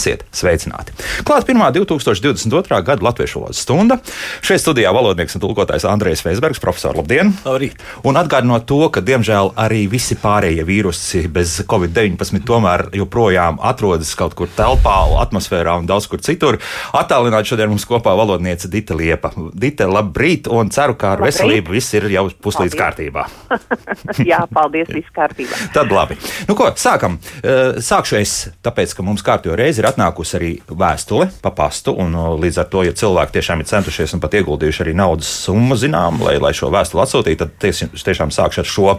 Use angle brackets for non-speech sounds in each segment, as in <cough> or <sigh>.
labāk dzīvot. Esiet sveicināti! Klāt pirmā 2022. gada latviešu valodas stunda. Šeit studijā valodnieks un tulkotājs Andrejs Veisbergs, profesors Labdien! Labrīt! Un atgādinot to, ka diemžēl arī visi pārējie vīrusi bez Covid-19 tomēr joprojām atrodas kaut kur telpā, atmosfērā un daudz kur citur. Attālināt šodien mums kopā valodniece Dita Liepa. Dita, labrīt! Un ceru, ka ar labrīt. veselību viss ir jau puslīdz kārtībā. <laughs> <laughs> Jā, paldies, viss kārtībā. Tad labi. Nu ko, sākam. Sākšu es, tāpēc, ka mums kārtīgi reiz ir atnākusi arī vēstule pa pastu, un līdz ar to, ja cilvēki tiešām ir centušies un pat ieguldījuši arī naudas summu, zinām, lai, lai šo vēstuli atsūtītu, tad ties, tiešām sākšu ar šo.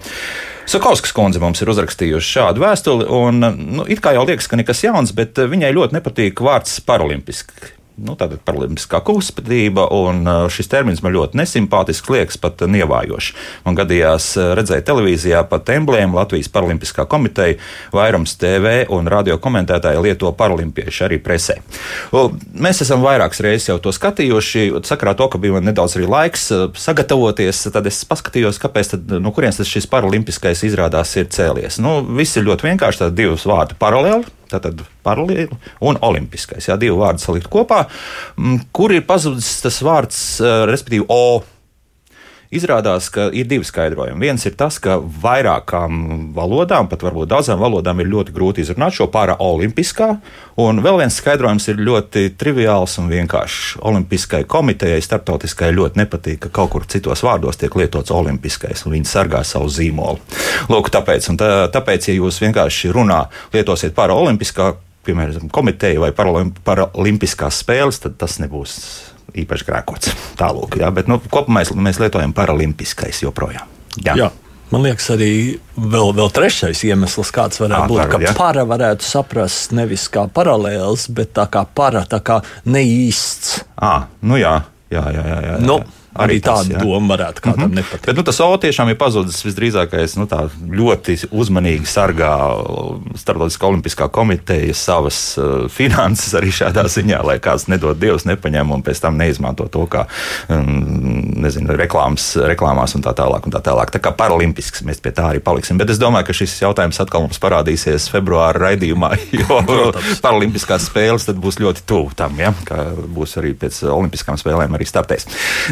Sakauskas kundze mums ir uzrakstījusi šādu vēstuli, un nu, it kā jau liekas, ka nekas jauns, bet viņai ļoti nepatīk vārds paralimpiski nu, paralimpiskā kustība, un šis termins man ļoti nesimpātisks, liekas pat nievājošs. Man gadījās redzēt televīzijā pat emblēmu Latvijas Paralimpiskā komiteja, vairums TV un radio komentētāji lieto paralimpieši arī presē. Mēs esam vairākas reizes jau to skatījuši, sakarā to, ka bija nedaudz arī laiks sagatavoties, tad es paskatījos, kāpēc tad, no kurienes šis paralimpiskais izrādās ir cēlies. Nu, viss ir ļoti vienkārši, tad divas vārdu paralēli tātad paralēli un olimpiskais. Jā, divi vārdi salikt kopā. Mm, kur ir pazudis tas vārds, eh, respektīvi, O? Izrādās, ka ir divi skaidrojumi. Viens ir tas, ka vairākām valodām, pat varbūt daudzām valodām, ir ļoti grūti izrunāt šo paraolimpiskā, un vēl viens skaidrojums ir ļoti triviāls un vienkāršs. Olimpiskai komitejai starptautiskai ļoti nepatīk, ka kaut kur citos vārdos tiek lietots olimpiskais, un viņi sargā savu zīmolu. Lūk, tāpēc, tā, tāpēc ja jūs vienkārši runā, lietosiet paraolimpiskā, piemēram, komiteja vai paralimpiskās spēles, tad tas nebūs īpaši grēkots. Tālāk, bet nu, kopumā mēs, mēs lietojam paralimpiskais joprojām. Jā. Jā. Man liekas, arī vēl, vēl trešais iemesls, kāds varētu à, būt, var, ka ja? para varētu saprast nevis kā paralēls, bet tā kā para, tā kā neīsts. À, nu jā, jā, jā. jā, jā, jā. Nu, Arī, arī tāda tas, doma varētu kādam mm -hmm. nepatikt. Bet nu, tas O tiešām ir pazudis visdrīzākais. Nu, ļoti uzmanīgi sargā Startautiskā olimpiskā komiteja savas uh, finanses arī šādā ziņā, lai kāds nedod Dievs nepaņem un pēc tam neizmanto to kā um, nezinu, reklāmas, reklāmās un tā tālāk. Un tā, tālāk. tā kā paralimpisks mēs pie tā arī paliksim. Bet es domāju, ka šis jautājums atkal mums parādīsies februāra raidījumā, <laughs> jo paralimpiskās spēles būs ļoti tuvu tam, ja? ka būs arī pēc olimpiskām spēlēm arī startēs.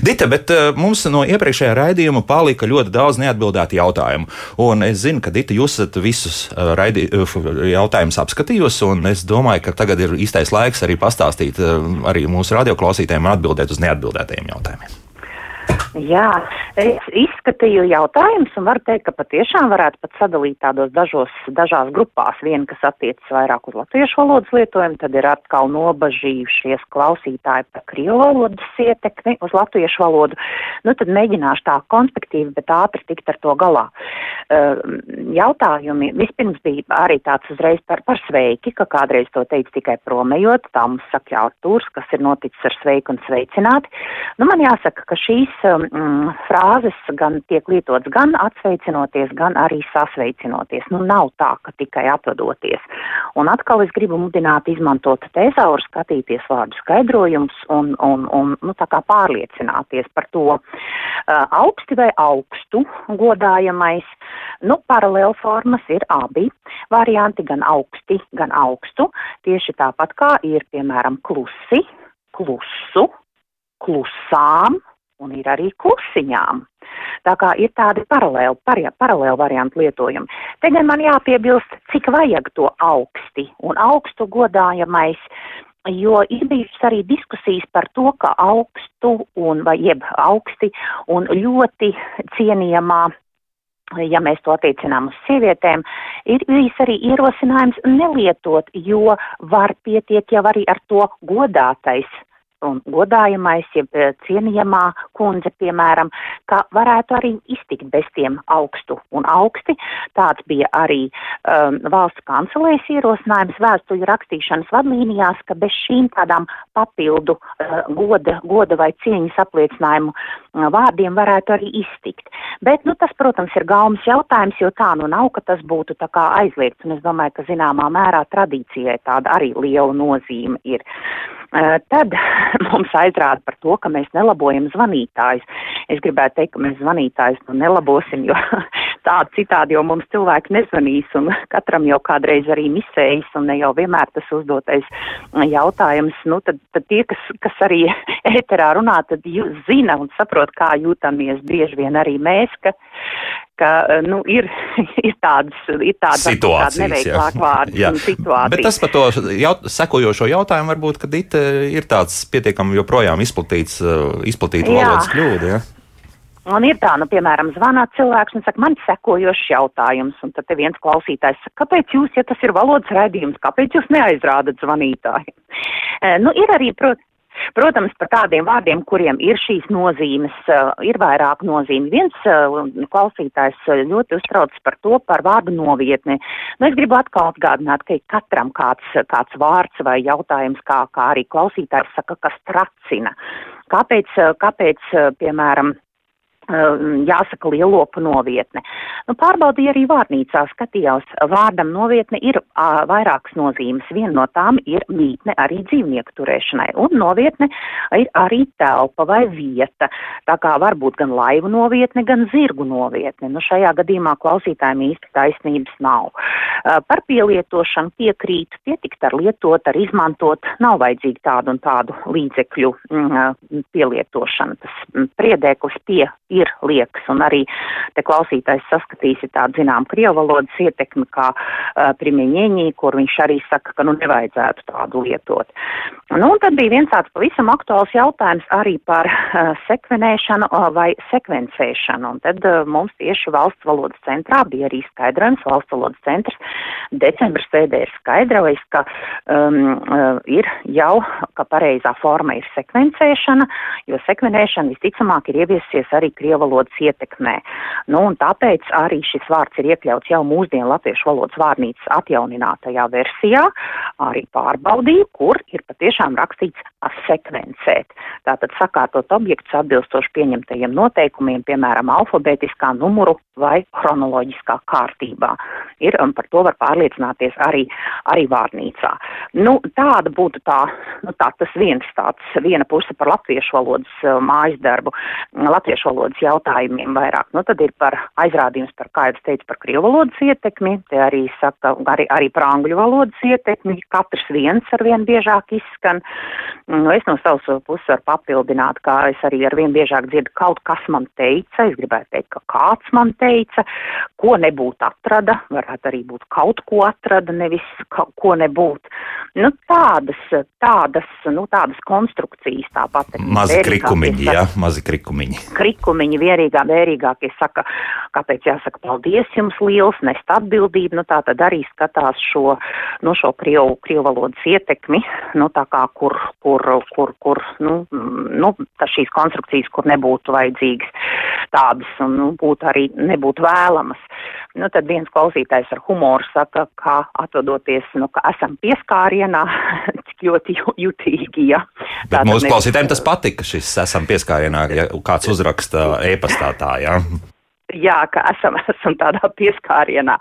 Dita, bet uh, mums no iepriekšējā raidījuma palika ļoti daudz neatbildētu jautājumu. Un es zinu, ka Dita, jūs esat visus uh, raidi, uh, jautājumus apskatījusi, un es domāju, ka tagad ir īstais laiks arī pastāstīt arī mūsu radioklausītājiem atbildēt uz neatbildētajiem jautājumiem. Jā, es izskatīju jautājumus un varu teikt, ka patiešām varētu pat sadalīt tādos dažos, dažās grupās. Viena, kas attiecas vairāk uz latviešu valodas lietojumu, tad ir atkal nobažījušies klausītāji par krievu valodas ietekmi uz latviešu valodu. Nu, tad mēģināšu tā konspektīvi, bet ātri tikt ar to galā. Uh, jautājumi vispirms bija arī tāds uzreiz par, par sveiki, ka kādreiz to teica tikai promējot, tā mums saka Jāurtūrs, kas ir noticis ar sveiku un sveicināti. Nu, man jāsaka, ka šīs mm, frāzes gan tiek lietotas gan atsveicinoties, gan arī sasveicinoties. Nu, nav tā, ka tikai atvadoties. Un atkal es gribu mudināt izmantot tezauru, skatīties vārdu skaidrojumus un, un, un nu, tā kā pārliecināties par to uh, augsti vai augstu godājamais. Nu, paralēla formas ir abi varianti, gan augsti, gan augstu. Tieši tāpat kā ir, piemēram, klusi, klusu, klusām, un ir arī klusiņām. Tā kā ir tādi paralēli, paralēli varianti lietojumi. Te gan man jāpiebilst, cik vajag to augsti un augstu godājamais, jo ir bijušas arī diskusijas par to, ka augstu un vai jeb augsti un ļoti cienījamā ja mēs to attiecinām uz sievietēm, ir bijis arī ierosinājums nelietot, jo var pietiek jau arī ar to godātais un godājamais, ja cienījamā kundze, piemēram, ka varētu arī iztikt bez tiem augstu un augsti. Tāds bija arī um, valsts kancelēs ierosinājums vēstuļu rakstīšanas vadlīnijās, ka bez šīm tādām papildu uh, goda, goda vai cieņas apliecinājumu uh, vārdiem varētu arī iztikt. Bet, nu, tas, protams, ir gaumas jautājums, jo tā nu nav, ka tas būtu tā kā aizliegts, un es domāju, ka zināmā mērā tradīcijai tāda arī liela nozīme ir. Uh, tad <laughs> mums aizrāda par to, ka mēs nelabojam zvanītājus. Es gribētu teikt, ka mēs zvanītājus nu nelabosim, jo <laughs> citādi, citādi jau mums cilvēki nezvanīs, un <laughs> katram jau kādreiz arī misējas, un ne jau vienmēr tas uzdotais jautājums, nu, tad, tad tie, kas, kas arī ēterā runā, tad zina un saprot, kā jūtamies bieži vien arī mēs, ka, ka nu, ir, <laughs> ir tādas, ir tādas situācijas, vārdi jā. un <laughs> situācijas. Bet tas par to jaut, sekojošo jautājumu varbūt, ka it ir tāds pietiekami joprojām izplatīts, izplatīta valodas kļūda. Ja? Un ir tā, nu, piemēram, zvanā cilvēks un saka, man sekojošs jautājums, un tad viens klausītājs saka, kāpēc jūs, ja tas ir valodas raidījums, kāpēc jūs neaizrādat zvanītāju? E, nu, ir arī, protams, Protams, par tādiem vārdiem, kuriem ir šīs nozīmes, uh, ir vairāk nozīmi. Viens uh, klausītājs ļoti uztrauc par to, par vārdu novietni. Nu, es gribu atkal atgādināt, ka katram kāds, kāds vārds vai jautājums, kā, kā arī klausītājs saka, kas tracina. Kāpēc, kāpēc piemēram, jāsaka lielopu novietne. Nu, pārbaudīja arī vārnīcā, skatījās, vārdam novietne ir uh, vairākas nozīmes. Viena no tām ir mītne arī dzīvnieku turēšanai, un novietne ir arī telpa vai vieta. Tā kā var būt gan laivu novietne, gan zirgu novietne. Nu, šajā gadījumā klausītājiem īsti taisnības nav. Uh, par pielietošanu piekrīt, pietikt ar lietot, ar izmantot, nav vajadzīgi tādu un tādu līdzekļu uh, pielietošana. Tas priedēklis pie ir liekas, un arī te klausītājs saskatīs tādu, zinām, krievu valodas ietekmi kā uh, primieņieņī, kur viņš arī saka, ka nu nevajadzētu tādu lietot. Nu, un tad bija viens tāds pavisam aktuāls jautājums arī par uh, sekvenēšanu uh, vai sekvencēšanu, un tad uh, mums tieši valsts valodas centrā bija arī skaidrojums, valsts valodas centrs decembra sēdē ir skaidrojis, ka um, uh, ir jau, ka pareizā forma ir sekvencēšana, jo sekvenēšana visticamāk ir ieviesies arī krievu krievalodas ietekmē. Nu, un tāpēc arī šis vārds ir iekļauts jau mūsdienu latviešu valodas vārnīcas atjauninātajā versijā, arī pārbaudīju, kur ir patiešām rakstīts sekvencēt. Tātad sakārtot objektus atbilstoši pieņemtajiem noteikumiem, piemēram, alfabētiskā numuru vai chronoloģiskā kārtībā. Ir, un par to var pārliecināties arī, arī vārnīcā. Nu, tāda būtu tā, nu, tā, tas viens tāds, viena puse par latviešu valodas uh, mājas darbu, latviešu valodas valodas jautājumiem vairāk. Nu, tad ir par aizrādījums par, kā jau teicu, par krievu valodas ietekmi, te arī saka, arī, arī par angļu valodas ietekmi, katrs viens ar vien biežāk izskan. Nu, es no savas puses varu papildināt, kā es arī ar vien biežāk dzirdu, kaut kas man teica, es gribētu teikt, ka kāds man teica, ko nebūtu atrada, varētu arī būt kaut ko atrada, nevis ko nebūtu. Nu, tādas, tādas, nu, tādas konstrukcijas tāpat. Mazi krikumiņi, jā, mazi krikumiņi. Krikumiņi viņi vierīgā, vērīgākie saka, kāpēc jāsaka paldies jums liels, nest atbildību, nu tā tad arī skatās šo, nu šo krievu, krievu valodas ietekmi, nu tā kā kur, kur, kur, kur, nu, nu šīs konstrukcijas, kur nebūtu vajadzīgas tādas un, nu, būtu arī nebūtu vēlamas. Nu, tad viens klausītājs ar humoru saka, ka atvadoties, nu, ka esam pieskārienā, <laughs> cik ļoti jutīgi, ja. Bet mūsu klausītājiem tas patika, šis esam pieskārienā, ja kāds uzraksta e-pastā tā. Ja? Jā, ka esam, <laughs> esam tādā pieskārienā.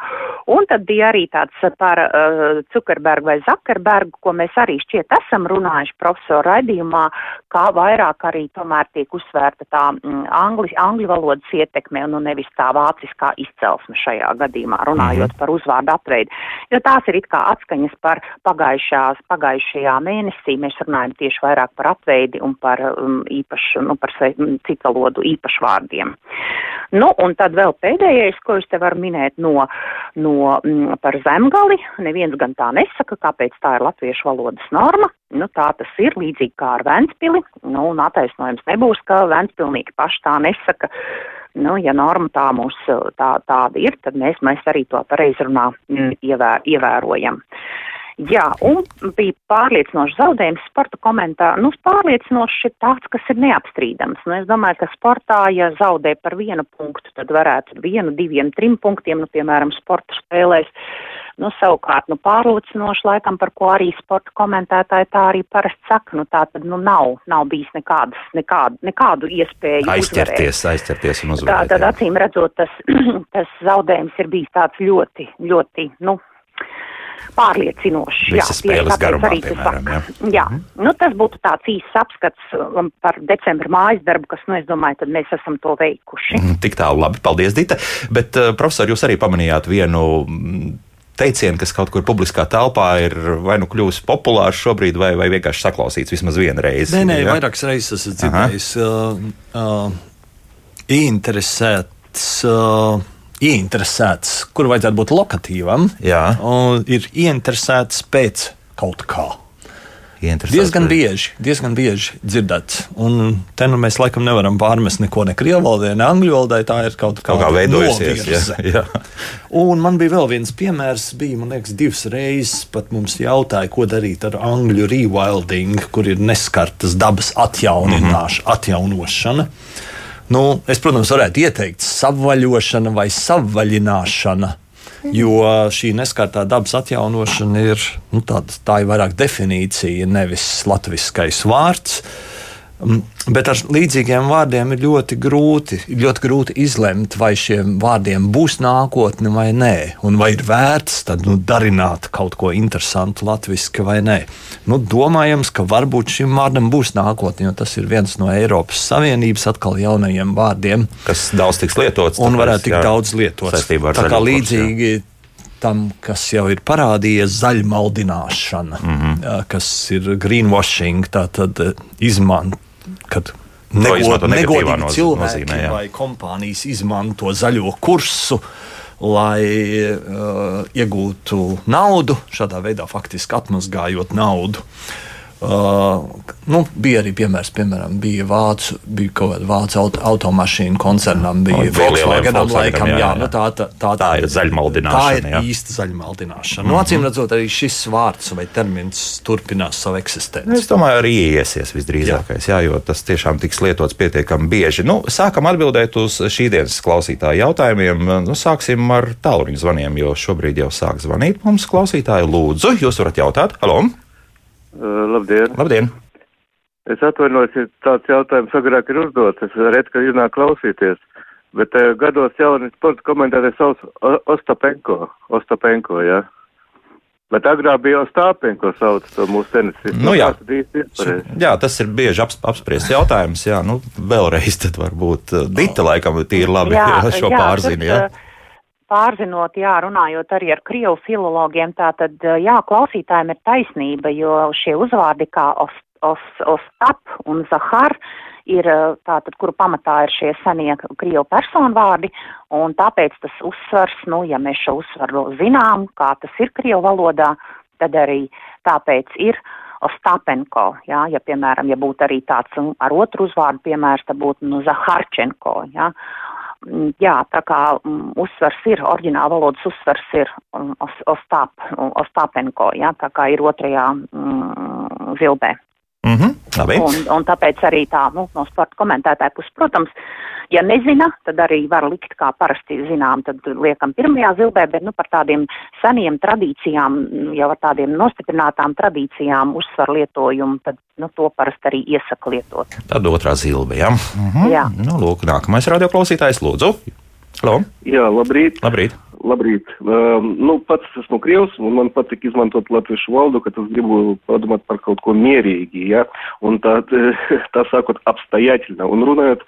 Un tad bija arī tāds par uh, Zuckerbergu vai Zakarbergu, ko mēs arī šķiet esam runājuši profesoru raidījumā, kā vairāk arī tomēr tiek uzsvērta tā mm, angli, angļu valodas ietekme un nu, nevis tā vāciskā izcelsme šajā gadījumā, runājot mm. par uzvārdu apveidu. Jo tās ir it kā atskaņas par pagājušās, pagājušajā mēnesī, mēs runājam tieši vairāk par apveidi un par um, īpašu, nu, par citu valodu īpašvārdiem. Nu, un tad vēl pēdējais, ko es te varu minēt no, no m, par zemgali. Neviens gan tā nesaka, kāpēc tā ir latviešu valodas norma. Nu, tā tas ir līdzīgi kā ar Ventspili. Nu, un attaisnojums nebūs, ka Ventspilnieki paši tā nesaka. Nu, ja norma tā mums tā, tāda ir, tad mēs, mēs arī to pareizrunā ievēr, ievērojam. Jā, un bija pārliecinoši zaudējums sporta komentāru. Nu, pārliecinoši ir tāds, kas ir neapstrīdams. Nu, es domāju, ka sportā, ja zaudē par vienu punktu, tad varētu vienu, diviem, trim punktiem, nu, piemēram, sporta spēlēs. Nu, savukārt, nu, pārliecinoši laikam, par ko arī sporta komentētāji tā arī parasti saka, nu, tā tad, nu, nav, nav bijis nekādas, nekādu, nekādu iespēju. Aizķerties, uzvarēt. aizķerties un uzvarēt. Tā tad, acīm redzot, tas, <clears throat> tas zaudējums ir bijis tāds ļoti, ļoti, nu, pārliecinošs. Jā, spēles garumā, piemēram, jā. jā. Mm -hmm. Nu, tas būtu tāds īsts apskats um, par decembra mājas darbu, kas, nu, es domāju, tad mēs esam to veikuši. Mm, tik tālu labi, paldies, Dita. Bet, uh, profesor, jūs arī pamanījāt vienu mm, teicienu, kas kaut kur publiskā telpā ir vai nu kļuvis populārs šobrīd, vai, vai vienkārši saklausīts vismaz vienu reizi. Nē, nē, ja? vairākas reizes esmu dzirdējis. Uh, uh, interesēts. Uh, ieinteresēts, kur vajadzētu būt lokatīvam, Jā. ir ieinteresēts pēc kaut kā. Diezgan bieži, diezgan bieži dzirdēts. Un te nu mēs laikam nevaram pārmest neko ne krievu valodai, ne angļu valodai. Tā ir kaut, kaut kā veidojusies. Jā, jā. Un man bija vēl viens piemērs, bija, man liekas, divas reizes pat mums jautāja, ko darīt ar angļu rewilding, kur ir neskartas dabas atjaunināšana, mm -hmm. atjaunošana. Nu, es, protams, varētu ieteikt savvaļošana vai savvaļināšana. Jo šī neskartā dabas atjaunošana ir, nu, tāda, tā ir vairāk definīcija, nevis latviskais vārds. Uh, bet ar līdzīgiem vārdiem ir ļoti grūti, ļoti grūti izlemt, vai šiem vārdiem būs nākotne vai nē, un vai ir vērts tad, nu, darināt kaut ko interesantu latviešu vai nē. Nu, domājams, ka varbūt šim vārdam būs nākotne, jo tas ir viens no Eiropas Savienības atkal jaunajiem vārdiem, kas daudz tiks lietots. Un varētu tik jā, daudz lietots. Tā kā līdzīgi. Jā tam, kas jau ir parādījies, zaļmaldināšana, mm -hmm. kas ir greenwashing, tātad izmantot kad negod, negodīgi cilvēki nozīmē, jā. vai kompānijas izmanto zaļo kursu. Lai uh, iegūtu naudu, šādā veidā faktiski atmazgājot naudu. Uh, Uh, nu, bija arī piemērs, piemēram, bija vācu, bija kaut kāda vācu auto, automašīnu koncernam, bija Volkswagenam laikam, jā, jā, nu, tā, tā, tā, tā ir zaļmaldināšana. Tā ir jā. īsta zaļmaldināšana. Mm -hmm. nu, acīm redzot, arī šis vārds vai termins turpinās savu eksistenci. Es domāju, arī iesies visdrīzākais, jā. Jā, jo tas tiešām tiks lietots pietiekami bieži. Nu, sākam atbildēt uz šī dienas klausītāju jautājumiem. Nu, sāksim ar tālruņa zvaniem, jo šobrīd jau sāk zvanīt mums klausītāji. Lūdzu, jūs varat jautāt. Halo! Uh, labdien! Labdien. Es atvainojos, ja tāds jautājums agrāk ir uzdots. Es redzu, ka iznāk klausīties. Bet uh, gados jauni sporta komentētājs sauc Ostapenko. Ostapenko, jā. Ja? Bet agrāk bija Ostāpenko sauc to mūsu tenisistu. Nu, jā. jā, tas ir bieži aps, apspriests jautājums. Jā, nu, vēlreiz tad varbūt uh, Dita laikam tīri labi jā, <laughs> šo jā, pārzina. Jā. Tas, pārzinot, jā, runājot arī ar krievu filologiem, tā tad, jā, klausītājiem ir taisnība, jo šie uzvārdi kā os, os, Ostap un Zahar ir tātad, kuru pamatā ir šie senie krievu personvārdi, un tāpēc tas uzsvars, nu, ja mēs šo uzsvaru zinām, kā tas ir krievu valodā, tad arī tāpēc ir Ostapenko, jā, ja, piemēram, ja būtu arī tāds ar otru uzvārdu piemērs, tad būtu, nu, Zaharčenko, jā. Mm, jā, tā kā um, uzsvars ir, oriģināla valodas uzsvars ir um, Ostap, Ostapenko, jā, tā kā ir otrajā um, zilbē. Mm -hmm, labi. un, un tāpēc arī tā, nu, no sporta komentētāja puses, protams, ja nezina, tad arī var likt, kā parasti zinām, tad liekam pirmajā zilbē, bet, nu, par tādiem seniem tradīcijām, jau ar tādiem nostiprinātām tradīcijām uzsvaru lietojumu, tad, nu, to parasti arī iesaka lietot. Tad otrā zilbe, jā. Mhm. jā. Nu, lūk, nākamais radioklausītājs, lūdzu. Halo. Jā, labrīt. Labrīt. Labrīt. Um, nu, pats esmu krievs, un man patīk izmantot latviešu valodu, kad es gribu padomāt par kaut ko mierīgi, ja, un tā, tā sakot, apstajāķina. Un runājot,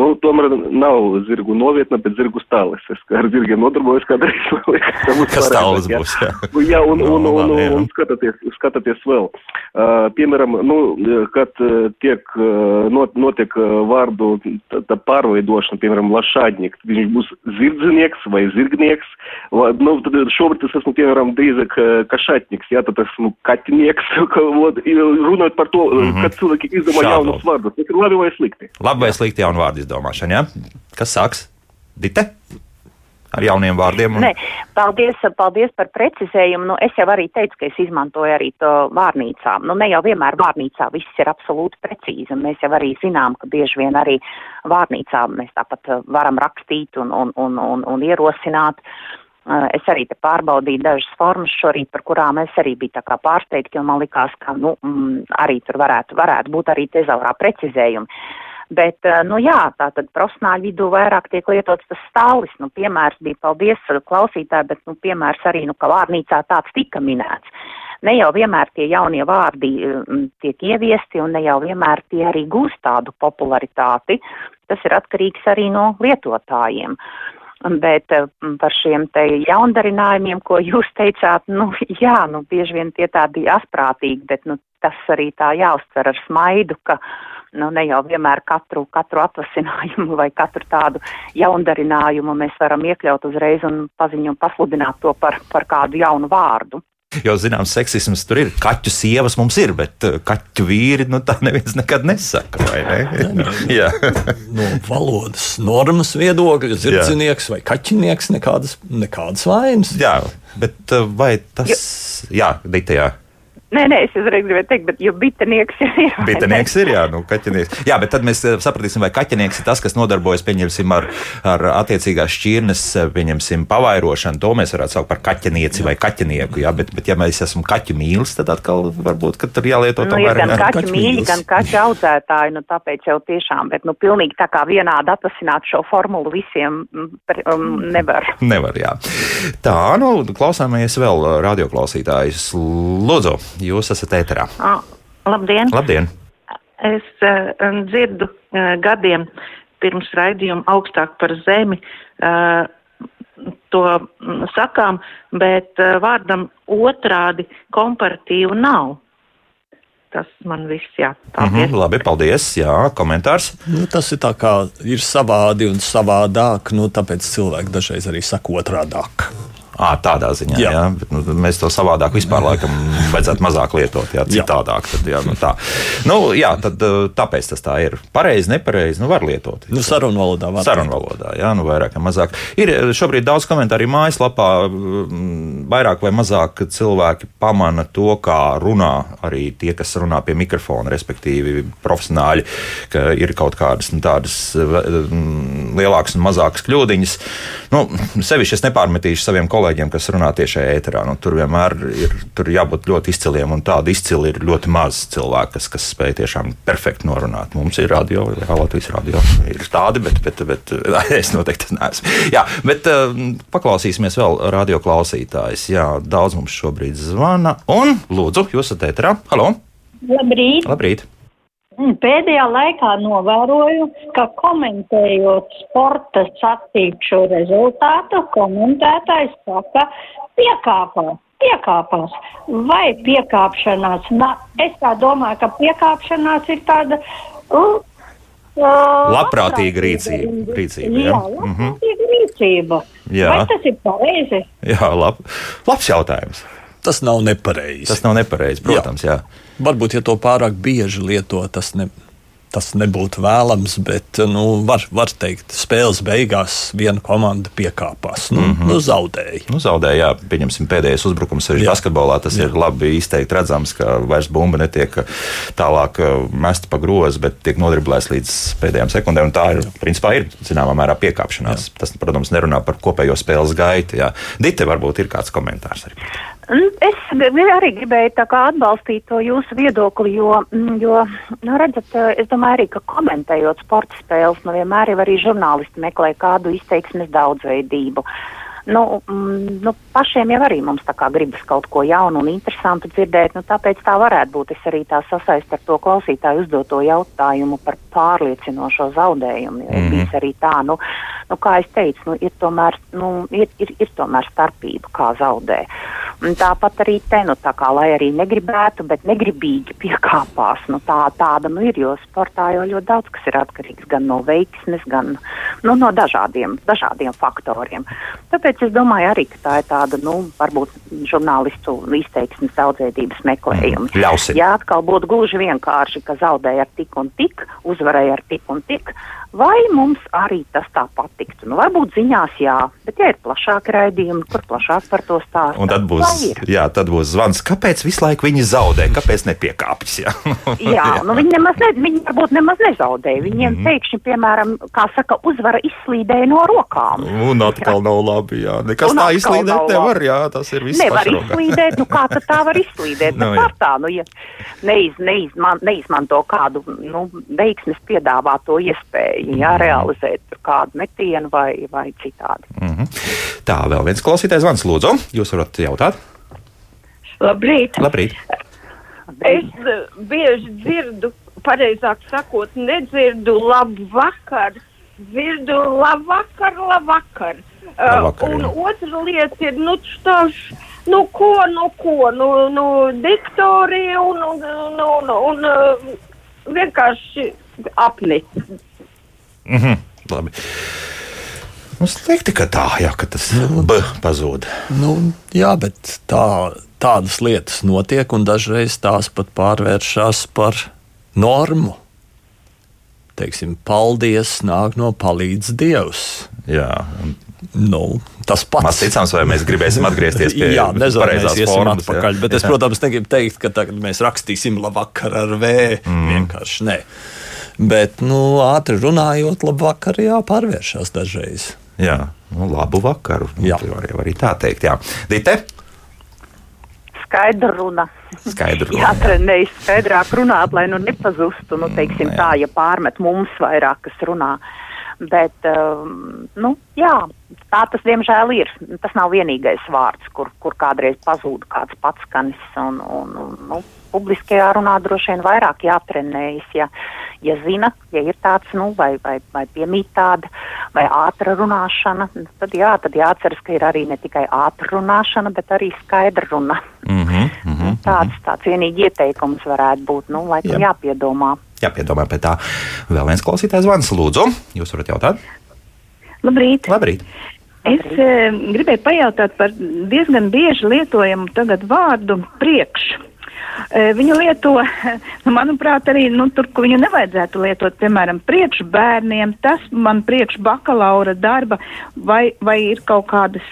nu, tomēr nav zirgu novietna, bet zirgu stāles. Es ar zirgiem nodarbojos kādreiz. Kas stāles būs, jā. Jā, un, un, un, un, un, un skatāties, skatāties vēl. Uh, piemēram, nu, kad tiek, not, notiek vārdu tā, tā pārveidošana, piemēram, lašādnieks, viņš būs zirdznieks vai zirgnieks, Nu, šobrīd es esmu, piemēram, drīzāk kašatnieks, jā, tad esmu katnieks, vod, runājot par to, mm -hmm. kad cilvēki izdomā Šādu. jaunus vārdus. Tas ir labi vai slikti? Labi vai slikti jaunu vārdu izdomāšana, jā? Kas sāks? Dite? Ar jauniem vārdiem. Un... Nē, paldies, paldies par precizējumu. Nu, es jau arī teicu, ka es izmantoju arī to vārnīcā. Nu, ne jau vienmēr vārnīcā viss ir absolūti precīzi. Mēs jau arī zinām, ka bieži vien arī vārnīcā mēs tāpat uh, varam rakstīt un, un, un, un, un ierosināt. Uh, es arī te pārbaudīju dažas formas šorīt, par kurām es arī biju tā kā pārsteigta, jo man likās, ka, nu, mm, arī tur varētu, varētu būt arī tezaurā precizējumi. Bet, uh, nu jā, tā tad profesionāļu vidū vairāk tiek lietots tas stālis. Nu, piemērs bija, paldies klausītāji, bet, nu, piemērs arī, nu, ka vārnīcā tāds tika minēts. Ne jau vienmēr tie jaunie vārdi tiek ieviesti un ne jau vienmēr tie arī gūst tādu popularitāti. Tas ir atkarīgs arī no lietotājiem. Uh, Bet eh, par šiem te jaundarinājumiem, ko jūs <laughs> teicāt, nu jā, nu bieži vien tie tādi asprātīgi, bet nu tas arī tā jāuztver ar smaidu, ka nu ne jau vienmēr katru, katru atvasinājumu vai katru tādu jaundarinājumu mēs varam iekļaut uzreiz un paziņu un pasludināt to par, par kādu jaunu vārdu. Jo, zināms, seksisms tur ir. Kaķu sievas mums ir, bet uh, kaķu vīri nu, tā neviens nekad nesaka. Ne? <laughs> Jā, no valodas normas viedokļa, zirdzinieks vai kaķinieks nekādas, nekādas vainas. Jā, bet uh, vai tas, jā, Dita, jā. Nē, nē, es uzreiz gribēju teikt, bet jo bitenieks ir. <laughs> Jā, bitenieks ir, jā, nu, kaķenieks. Jā, bet tad mēs eh, sapratīsim, vai kaķenieks ir tas, kas nodarbojas, pieņemsim, ar, ar attiecīgās šķirnes, eh, pieņemsim, pavairošanu. To mēs varētu saukt par kaķenieci vai kaķenieku, jā, bet, bet ja mēs esam kaķu mīlis, tad atkal varbūt, ka tur jālieto nu, tomēr. Gan kaķu, kaķu mīļi, gan kaķu audzētāji, nu, tāpēc jau tiešām, bet, nu, pilnīgi tā kā vienādi atvasināt šo formulu visiem um, nevar. Nevar, jā. Tā, nu, klausāmies vēl radioklausītājus. Lūdzu! Jūs esat ēterā. Labdien! Labdien. Es uh, dzirdu uh, gadiem pirms raidījuma augstāk par zemi. Uh, to sakām, bet uh, vārdam otrādi komparatīvu nav. Tas man viss, jā. Paldies. Mm -hmm, labi, paldies. Jā, komentārs. Nu, tas ir tā kā ir savādi un savādāk, nu, tāpēc cilvēki dažreiz arī saka otrādāk. À, tādā ziņā, jā. Jā, bet, nu, mēs to savādāk vispār laikam vajadzētu mazāk lietot. Jā, citādāk. Tad, jā, nu, tā. Nu, jā, tad, tāpēc tas tā ir. Pareizi, nepareizi, nu, var lietot. Nu, sarunvalodā var. Sarunvalodā, jā, nu, vairāk vai mazāk. Ir šobrīd daudz komentāru mājaslapā. Vairāk vai mazāk cilvēki pamana to, kā runā arī tie, kas runā pie mikrofona, respektīvi profesionāļi, ka ir kaut kādas nu, tādas lielākas un mazākas kļūdiņas. Nu, sevišķi es nepārmetīšu saviem kolēģiem kas runā tiešā ēterā. Nu, tur vienmēr ir tur jābūt ļoti izciliem, un tādu izcilu ir ļoti maz cilvēku, kas, kas spēj tiešām perfekti norunāt. Mums ir radio, jā, Latvijas radio. Ir tādi, bet, bet, bet <laughs> es noteikti neesmu. Jā, bet uh, paklausīsimies vēl radio klausītājs. Jā, daudz mums šobrīd zvana. Un, lūdzu, jūs esat ēterā. Halo! Labrīt! Labrīt. Pēdējā laikā novēroju, ka komentējot sporta sacīkšu rezultātu, komentētājs saka, piekāpās, piekāpās. Vai piekāpšanās, na, es tā domāju, ka piekāpšanās ir tāda. Uh, Labprātīga rīcība. rīcība jā, jā labprātīga mm -hmm. rīcība. Jā. Vai tas ir pareizi? Jā, lab, labs jautājums. Tas nav nepareizi. Tas nav nepareizi, protams. Jā. Jā. Varbūt, ja to pārāk bieži lieto, tas ne, tas nebūtu vēlams, bet nu, var, var teikt, spēles beigās viena komanda piekāpās. Nu, mm -hmm. nu, zaudēja. Nu, zaudēja, jā, pieņemsim pēdējais uzbrukums arī basketbolā. Tas jā. ir labi izteikti redzams, ka vairs bumba netiek tālāk uh, mesta pa grozu, bet tiek nodriblēts līdz pēdējām sekundēm. Tā ir, jā. principā, ir zināmā mērā piekāpšanās. Jā. Tas, protams, nerunā par kopējo spēles gaitu. Jā. Dite, varbūt ir kāds komentārs arī. Es arī gribēju atbalstīt to jūsu viedokli, jo, mm, jo nu, redzat, es domāju arī, ka komentējot sporta spēles, nu vienmēr jau arī žurnālisti meklē kādu izteiksmes daudzveidību. Nu, mm, nu, pašiem jau arī mums tā kā gribas kaut ko jaunu un interesantu dzirdēt, nu tāpēc tā varētu būt. Es arī tā sasaistu ar to klausītāju uzdoto jautājumu par pārliecinošo zaudējumu, jo mm -hmm. bijis arī tā, nu, nu, kā es teicu, nu, ir tomēr, nu, ir, ir, ir tomēr starpība, kā zaudē. Un tāpat arī te, nu, tā kā, lai arī negribētu, bet negribīgi piekāpās, nu, tā, tāda, nu, ir, jo sportā jau ļoti daudz kas ir atkarīgs gan no veiksmes, gan, nu, no dažādiem, dažādiem faktoriem. Tāpēc es domāju arī, ka tā ir tāda, nu, varbūt žurnālistu izteiksmes daudzveidības meklējums. Mm, ļausim. Ja atkal būtu gluži vienkārši, ka zaudēja ar tik un tik, uzvarēja ar tik un tik, vai mums arī tas tā patiktu? Nu, varbūt ziņās jā, bet ja ir plašāki raidījumi, kur plašāk par to stāstīt. Un tad būs. Jā, tad būs zvans. Kāpēc visu laiku viņi zaudē? Kāpēc nepiekāpjas? Jā, <laughs> jā nu viņi nemaz ne, viņi varbūt nemaz nezaudē. Viņiem mm pēkšņi, piemēram, kā saka, uzvara izslīdēja no rokām. Un atkal nav labi, jā. Nekas tā izslīdēt nevar, jā, tas ir viss. Nevar izslīdēt, nu kā tad tā var izslīdēt? <laughs> nu, no, tā, nu, ja neiz, neizman, neizmanto kādu, nu, veiksmes piedāvāto iespēju, jā, mhm. realizēt kādu metienu vai, vai citādi. Mm -hmm. Tā, vēl viens klausītājs zvans, lūdzu. Jūs varat jautāt? Labrīt! Labrīt. Es uh, bieži dzirdu, pareizāk sakot, nedzirdu labu vakaru, dzirdu labu vakaru, labu vakaru. Uh, un otra lieta ir, nu, tās, nu, ko, nu, ko, nu, nu diktorija un, un, un, un, un uh, vienkārši apnicis. Mm -hmm. Labi. Nu, slikti, ka tā, jā, ka tas nu, B pazūd. Nu, jā, bet tā, tādas lietas notiek, un dažreiz tās pat pārvēršas par normu. Teiksim, paldies, nāk no palīdz Dievs. Jā, un Nu, tas pats. Mēs ticams, vai mēs gribēsim atgriezties pie jā, nezinu, mēs iesim formas, atpakaļ. Jā. Bet es, protams, negribu teikt, ka tagad mēs rakstīsim labvakar ar V. Mm. Vienkārši nē. Bet, nu, ātri runājot, labvakar jāpārvēršas dažreiz. Jā, nu, labu vakaru. Jā, var, arī tā teikt. Jā. Dite? Skaidra runa. Skaidra runa. Jātrenējas skaidrāk runāt, lai nu nepazustu, nu, teiksim, mm, tā, ja pārmet mums vairāk, kas runā. Bet, um, nu, jā, tā tas diemžēl ir. Tas nav vienīgais vārds, kur, kur kādreiz pazūd kāds patskanis. Un, un, un, nu, publiskajā runā droši vien vairāk jātrenējas. Ja, ja zina, ja ir tāds, nu, vai, vai, vai piemīt tāda, vai ātra runāšana, tad jā, tad jāatceras, ka ir arī ne tikai ātra runāšana, bet arī skaidra runa. Mm -hmm, mm -hmm, tāds, tāds vienīgi ieteikums varētu būt, nu, laikam Jā. jāpiedomā. Jāpiedomā pie tā. Vēl viens klausītājs zvans, lūdzu, jūs varat jautāt? Labrīt! Labrīt. Es e, gribēju pajautāt par diezgan bieži lietojamu tagad vārdu priekšu. Viņu lieto, nu, <laughs> manuprāt, arī nu, tur, kur viņu nevajadzētu lietot, piemēram, priekš bērniem, tas man priekš bakalaura darba, vai, vai ir kaut kādas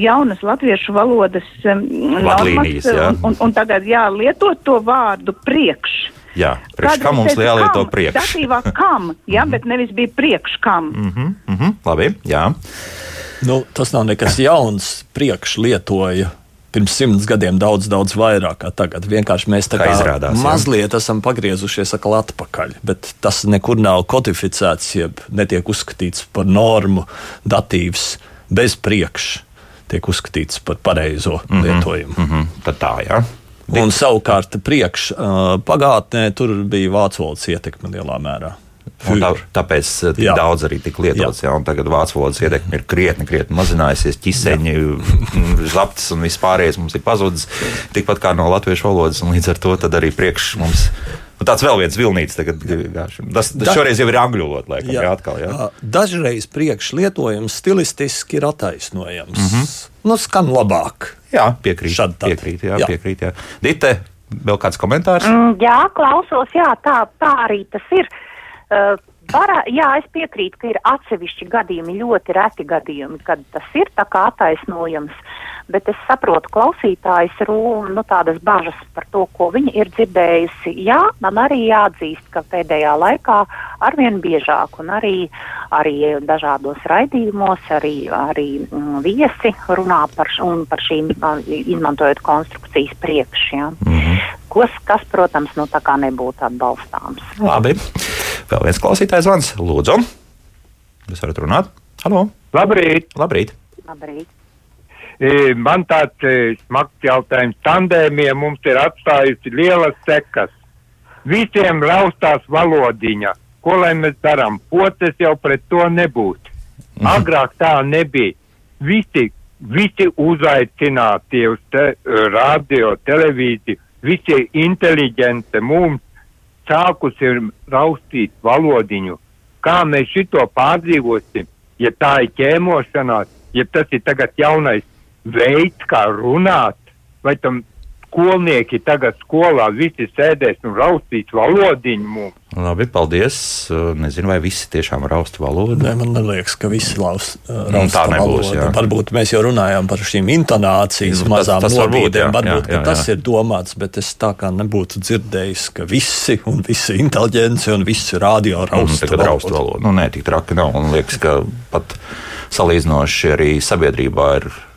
jaunas latviešu valodas normas, un, un, un tagad jālietot to vārdu priekš. Jā, priekš kam mums jālieto priekš? Datīvā kam, jā, bet nevis bija priekš kam. Mm -hmm, mm -hmm, labi, jā. Nu, tas nav nekas jauns. Priekš lietoja pirms simts gadiem daudz, daudz vairāk kā tagad. Vienkārši mēs tā kā, kā izrādās, mazliet jā. esam pagriezušies atpakaļ, bet tas nekur nav kodificēts, jeb netiek uzskatīts par normu, datīvs bez priekša. Tiek uzskatīts par pareizo mm -hmm. lietojumu. Mm -hmm. Tad tā, jā. Un savukārt priekš pagātnē tur bija vācu valodas ietekme lielā mērā. Tā, tāpēc tik jā. daudz arī tika lietots. Jā. Jā, tagad vācu valodas ietekme ir krietni, krietni mazinājusies. Ķiseņi, zaptis <laughs> un viss pārējais mums ir pazudis tikpat kā no latviešu valodas. Līdz ar to arī priekš mums. Un tāds vēl viens vilnīts, tagad, tas, tas šoreiz jau ir angļu valodā. Jā. Jā, atkal, jā. Dažreiz priekšlietojums stilistiski ir attaisnojams. Mm -hmm. Nu, skan labāk. Jā, piekrīt. Piekrīt, jā, jā. piekrīt jā. Dite, vēl kāds komentārs? Mm, jā, klausos, jā, tā, tā arī tas ir. Uh, Uh, Varā, jā, es piekrītu, ka ir atsevišķi gadījumi, ļoti reti gadījumi, kad tas ir tā kā attaisnojams, bet es saprotu klausītājs rūmu, nu tādas bažas par to, ko viņa ir dzirdējusi. Jā, man arī jāatzīst, ka pēdējā laikā arvien biežāk un arī, arī dažādos raidījumos arī, arī mm, viesi runā par, un par šīm, izmantojot konstrukcijas priekšiem. Mm -hmm. Kas, kas, protams, nu tā kā nebūtu atbalstāms. Labi. Vēl viens klausītājs zvans. Lūdzu, jūs varat runāt? Halo! Labrīt! Labrīt. Labrīt. E, man tāds e, smags jautājums. Tandēmiem mums ir atstājusi lielas sekas. Visiem raustās valodiņa. Ko lai mēs darām? Potes jau pret to nebūtu. Mhm. Agrāk tā nebija. Visi, visi uzaicinātie uz te, radio, televīziju, visi inteliģenti mums sākus ir raustīt valodiņu. Kā mēs šito pārdzīvosim, ja tā ir ķēmošanās, ja tas ir tagad jaunais veids, kā runāt, vai tam skolnieki tagad skolā visi sēdēs un raustīs valodiņu mums. Labi, paldies. Nezinu, vai visi tiešām raust valodu. Nē, man liekas, ka visi laus, raust nu, tā nebūs. Valodu. Jā. Varbūt mēs jau runājām par šīm intonācijas nu, mazām tas, tas nobīdēm. Varbūt, jā, varbūt jā, jā, jā. tas ir domāts, bet es tā kā nebūtu dzirdējis, ka visi un visi inteliģenci un visi radio raust mm, valodu. Raust valodu. Nu, nē, tik traki nav. Un liekas, ka pat salīdzinoši arī sabiedrībā ir Mm,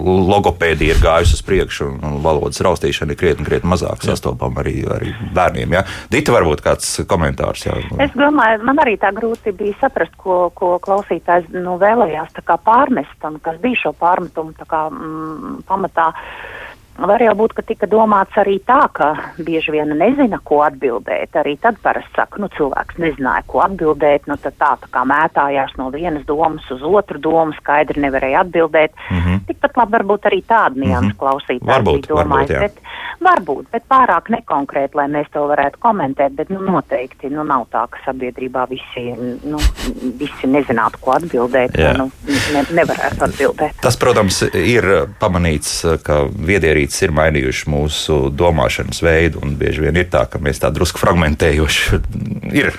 logopēdija ir gājusi uz priekšu, un valodas raustīšana ir krietni, krietni mazāk sastopama arī, arī bērniem. Ja? Dita, varbūt kāds komentārs. Jā. Es domāju, man arī tā grūti bija saprast, ko, ko klausītājs nu, vēlējās pārmest, un kas bija šo pārmetumu kā, mm, pamatā. Var jau būt, ka tika domāts arī tā, ka bieži vien nezina, ko atbildēt. Arī tad parasti saka, nu, cilvēks nezināja, ko atbildēt. Nu, tad tā, tā kā mētājās no vienas domas uz otru domu, skaidri nevarēja atbildēt. Mm -hmm. Tikpat labi varbūt arī tāda nianses mm -hmm. klausītājs varbūt, domājis. Varbūt, bet, varbūt, bet pārāk nekonkrēti, lai mēs to varētu komentēt. Bet nu, noteikti nu, nav tā, ka sabiedrībā visi, nu, visi nezinātu, ko atbildēt. Jā. Nu, ne, nevarētu atbildēt. Tas, protams, ir pamanīts, ka viedierīce līdz ir mainījuši mūsu domāšanas veidu. Bieži vien ir tā, ka mēs tā drusku fragmentējuši ir.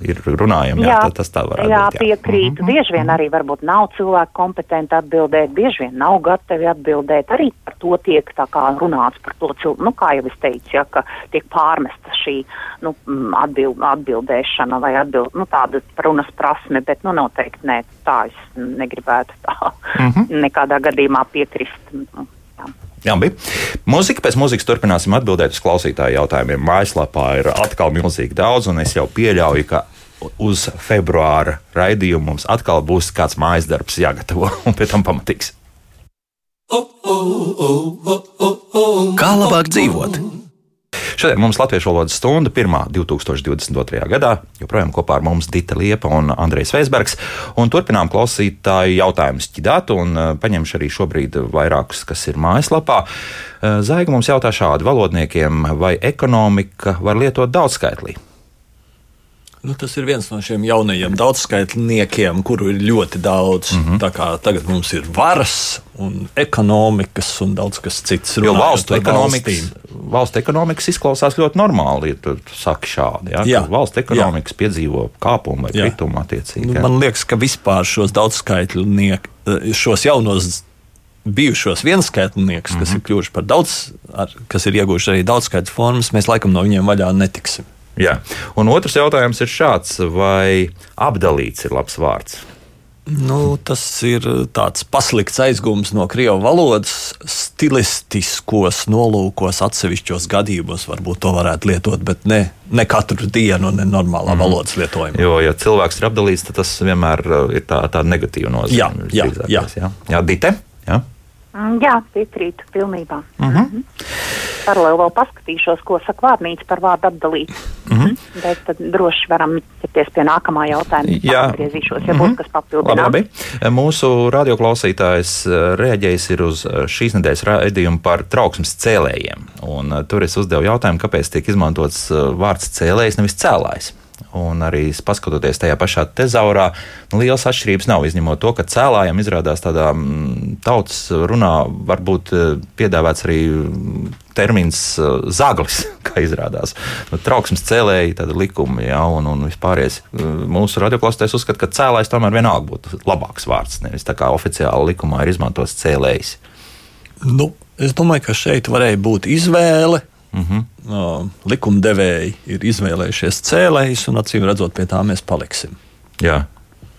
Ir runājam, jā, jā, tas tā varētu jā, būt. Jā, piekrītu. Mm -hmm. Bieži vien arī varbūt nav cilvēki kompetenti atbildēt, bieži vien nav gatavi atbildēt. Arī par to tiek runāts, par to, nu, kā jau es teicu, ja, ka tiek pārmesta šī nu, atbild, atbildēšana vai atbild, nu, tāda runas prasme, bet nu, noteikti nē, tā es negribētu tā mm -hmm. nekādā gadījumā piekrist. Jambi. Mūzika pēc mūzikas turpināsim atbildēt uz klausītāju jautājumiem. Mājaslapā ir atkal milzīgi daudz, un es jau pieļauju, ka uz februāra raidījumu mums atkal būs kāds mājas darbs jāgatavo, <laughs> un pēc tam pamatīgs. Kā labāk dzīvot? Šodien mums Latviešu valodas stunda 1. 2022. gadā. Joprojām kopā ar mums Dita Liepa un Andrejs Veisbergs. Un turpinām klausītāju jautājumus ķidāt un uh, paņemšu arī šobrīd vairākus, kas ir mājaslapā. Uh, Zaiga mums jautā šādi valodniekiem, vai ekonomika var lietot daudzskaitlī? Nu, tas ir viens no šiem jaunajiem daudzskaitļiem, kuru ir ļoti daudz. Mm -hmm. Tagad mums ir varas, un ekonomikas un daudz kas cits. Jo valstu ekonomikas, valstu ekonomikas izklausās ļoti normāli, ja tu saki šādi. Ja? Jā, valsts ekonomikas jā. piedzīvo kāpumu vai jā. kritumu attiecīgi. Nu, man liekas, ka vispār šos daudzskaitļus, šos jaunos bijušos vienskaitliniekus, mm -hmm. kas mhm. ir kļuvuši par daudz, ar, kas ir ieguvuši arī daudzskaitu formas, mēs laikam no viņiem vaļā netiksim. Jā. Un otrs jautājums ir šāds, vai apdalīts ir labs vārds? Nu, tas ir tāds paslikts aizgūms no krievu valodas, stilistiskos nolūkos, atsevišķos gadījumos varbūt to varētu lietot, bet ne, ne katru dienu, ne normālā mm. valodas lietojumā. Jo, ja cilvēks ir apdalīts, tad tas vienmēr uh, ir tā, tā negatīva nozīme. Jā, jā, jā. jā. jā Dite? Jā. Mm, jā, piekrītu pilnībā. Uh -huh. mm -hmm. Paralēli vēl paskatīšos, ko saka vārnīca par vārdu apdalīt. Uh mhm. -huh. Bet tad droši varam ķerties pie nākamā jautājuma. Jā, atgriezīšos, ja uh -huh. būs mhm. kas papildinās. Labi, labi. Mūsu radioklausītājs eh, reaģējis ir uz eh, šīs nedēļas raidījumu par trauksmes cēlējiem. Un, uh, tur es uzdevu jautājumu, kāpēc tiek izmantots uh, vārds cēlējs, nevis cēlājs. Un arī paskatoties tajā pašā tezaurā, nu, liels atšķirības nav. Izņemot to, ka cēlājiem izrādās tādā mm, tautas runā, varbūt eh, piedāvāts arī termins eh, zaglis, <laughs> kā izrādās. Nu, trauksmes cēlēji, tāda likuma, ja, un, un vispārējais. Eh, mūsu radioklāstais uzskata, ka cēlājs tomēr vienalga būtu labāks vārds. Nevis tā kā oficiāli likumā ir izmantots cēlējs. Nu, es domāju, ka šeit varēja būt izvēle Mm -hmm. uh, likumdevēji ir izvēlējušies cēlējus, un acīm redzot, pie tā mēs paliksim. Jā.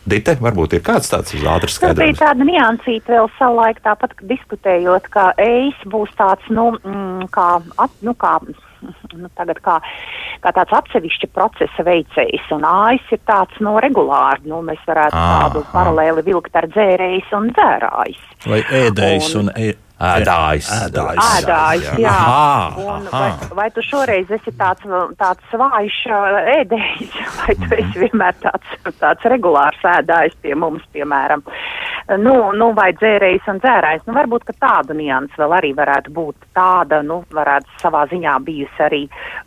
Dite, varbūt ir kāds tāds ātrs skaidrojums. Tā bija tāda niansīta vēl savulaik, tāpat diskutējot, ka eis būs tāds, nu, mm, kā, at, nu, kā nu, tagad kā, kā tāds atsevišķa procesa veicējs, un ājs ir tāds no nu, regulāri. Nu, mēs varētu à, tādu paralēli vilkt ar dzērējs un dzērājs. Vai ēdējs un, un e Ēdājs. Ēdājs. Ēdājs, jā. jā. Aha, aha. Vai, vai tu šoreiz esi tāds, tāds vājš ēdējs, <laughs> vai tu esi vienmēr tāds, tāds regulārs ēdājs pie mums, piemēram? Nu, nu, vai dzērējs un dzērājs. Nu, varbūt, ka tāda nianses vēl arī varētu būt tāda, nu, varētu savā ziņā bijusi arī,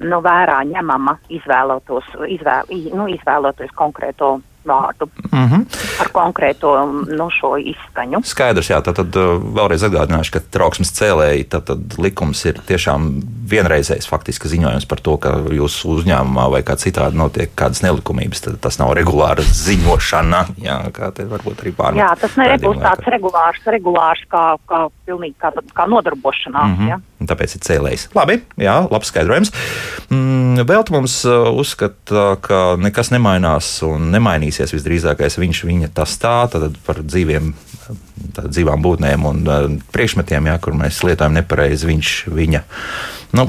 nu, vērā ņemama izvēlotos, izvēl, nu, izvēloties konkrēto vārdu mm -hmm. ar konkrēto nu, šo izskaņu. Skaidrs, jā, tad, tad vēlreiz atgādināšu, ka trauksmes cēlēji tad, tad likums ir tiešām vienreizējs faktiski ziņojums par to, ka jūsu uzņēmumā vai kā citādi notiek kādas nelikumības. Tad tas nav regulāra ziņošana, jā, kā te varbūt arī pārmet. Jā, tas nebūs tāds regulārs, regulārs kā, kā, pilnīgi kā, kā nodarbošanās. Mm -hmm. Ja? Tāpēc ir cēlējs. Labi, jā, labs skaidrojums. Mm, vēl mums uzskata, ka nekas nemainās un nemainīsies visdrīzākais viņš, viņa tas tā, tad par dzīviem dzīvām būtnēm un uh, priekšmetiem, jā, kur mēs lietojam nepareizi viņš, viņa. Nu,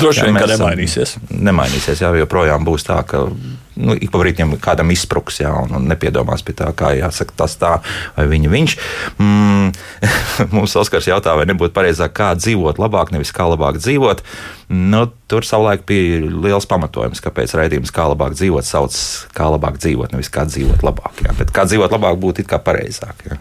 Droši vien, ka nemainīsies. Nemainīsies, jā, joprojām būs tā, ka nu, ik pa brīdim kādam izspruks, jā, un, un nepiedomās pie tā, kā jāsaka tas tā, vai viņa viņš. Mm, <laughs> mums Oskars jautā, vai nebūtu pareizāk, kā dzīvot labāk, nevis kā labāk dzīvot. Nu, tur savulaik bija liels pamatojums, kāpēc raidījums kā labāk dzīvot sauc kā labāk dzīvot, nevis kā dzīvot labāk. Jā. Bet kā dzīvot labāk būtu it kā pareizāk. Jā.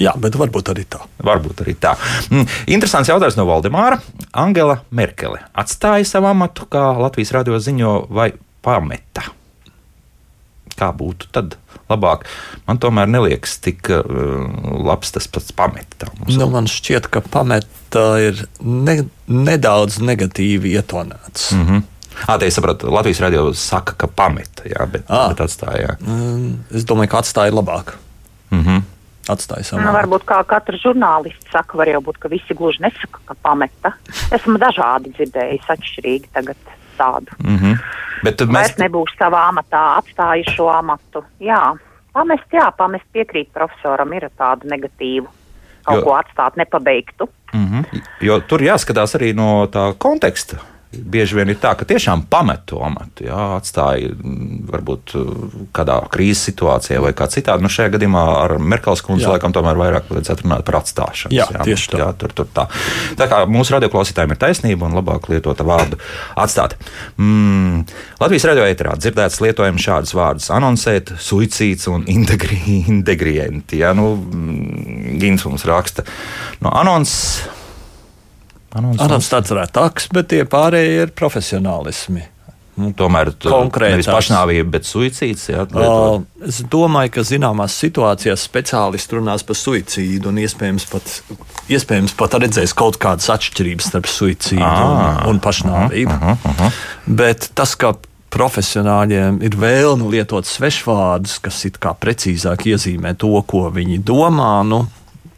Jā, bet varbūt arī tā. Varbūt arī tā. Mm, interesants jautājums no Valdemāra. Angela Merkele atstāja savu amatu, kā Latvijas radio ziņo, vai pameta? Kā būtu tad labāk? Man tomēr neliekas tik uh, labs tas pats pameta. Nu, man šķiet, ka pameta ir ne, nedaudz negatīvi ietonēts. Mm -hmm. Ah, tā es saprotu, Latvijas radio saka, ka pameta, jā, bet, à. bet atstāja. Mm, es domāju, ka atstāja labāk. Mm -hmm atstāja savu. Nu, varbūt kā katrs žurnālists saka, var jau būt, ka visi gluži nesaka, ka pameta. Esmu dažādi dzirdējis, atšķirīgi tagad tādu. Mm -hmm. Bet mēs... Vairs nebūs savā amatā, atstāju šo amatu. Jā, pamest, jā, pamest piekrīt profesoram ir tādu negatīvu. Kaut jo... ko atstāt nepabeigtu. Mm -hmm. Jo tur jāskatās arī no tā konteksta bieži vien ir tā, ka tiešām pamet to amatu, jā, atstāja mm, varbūt uh, kādā krīzes situācijā vai kā citādi. Nu, šajā gadījumā ar Merkels kundzi laikam tomēr vairāk vajadzētu runāt par atstāšanu. Jā, jā, tieši tā. Jā, tur, tur tā. tā kā mūsu radioklausītājiem ir taisnība un labāk lietot vārdu atstāt. Mm, Latvijas radio ēterā dzirdēts lietojams šādus vārdus - anoncēt, suicīds un integri, <laughs> integrienti. Jā, nu, mm, Gins mums raksta no anonses Arāns tāds retāks, bet tie pārējie ir profesionālismi. Nu, tomēr nevis pašnāvība, bet suicīds. Jā, uh, es domāju, ka zināmās situācijās speciālisti runās par suicīdu un iespējams pat, iespējams pat redzēs kaut kādas atšķirības starp suicīdu ah, un, un pašnāvību. Uh, uh, uh, uh. Bet tas, ka profesionāļiem ir vēlme lietot svešvārdus, kas it kā precīzāk iezīmē to, ko viņi domā, nu,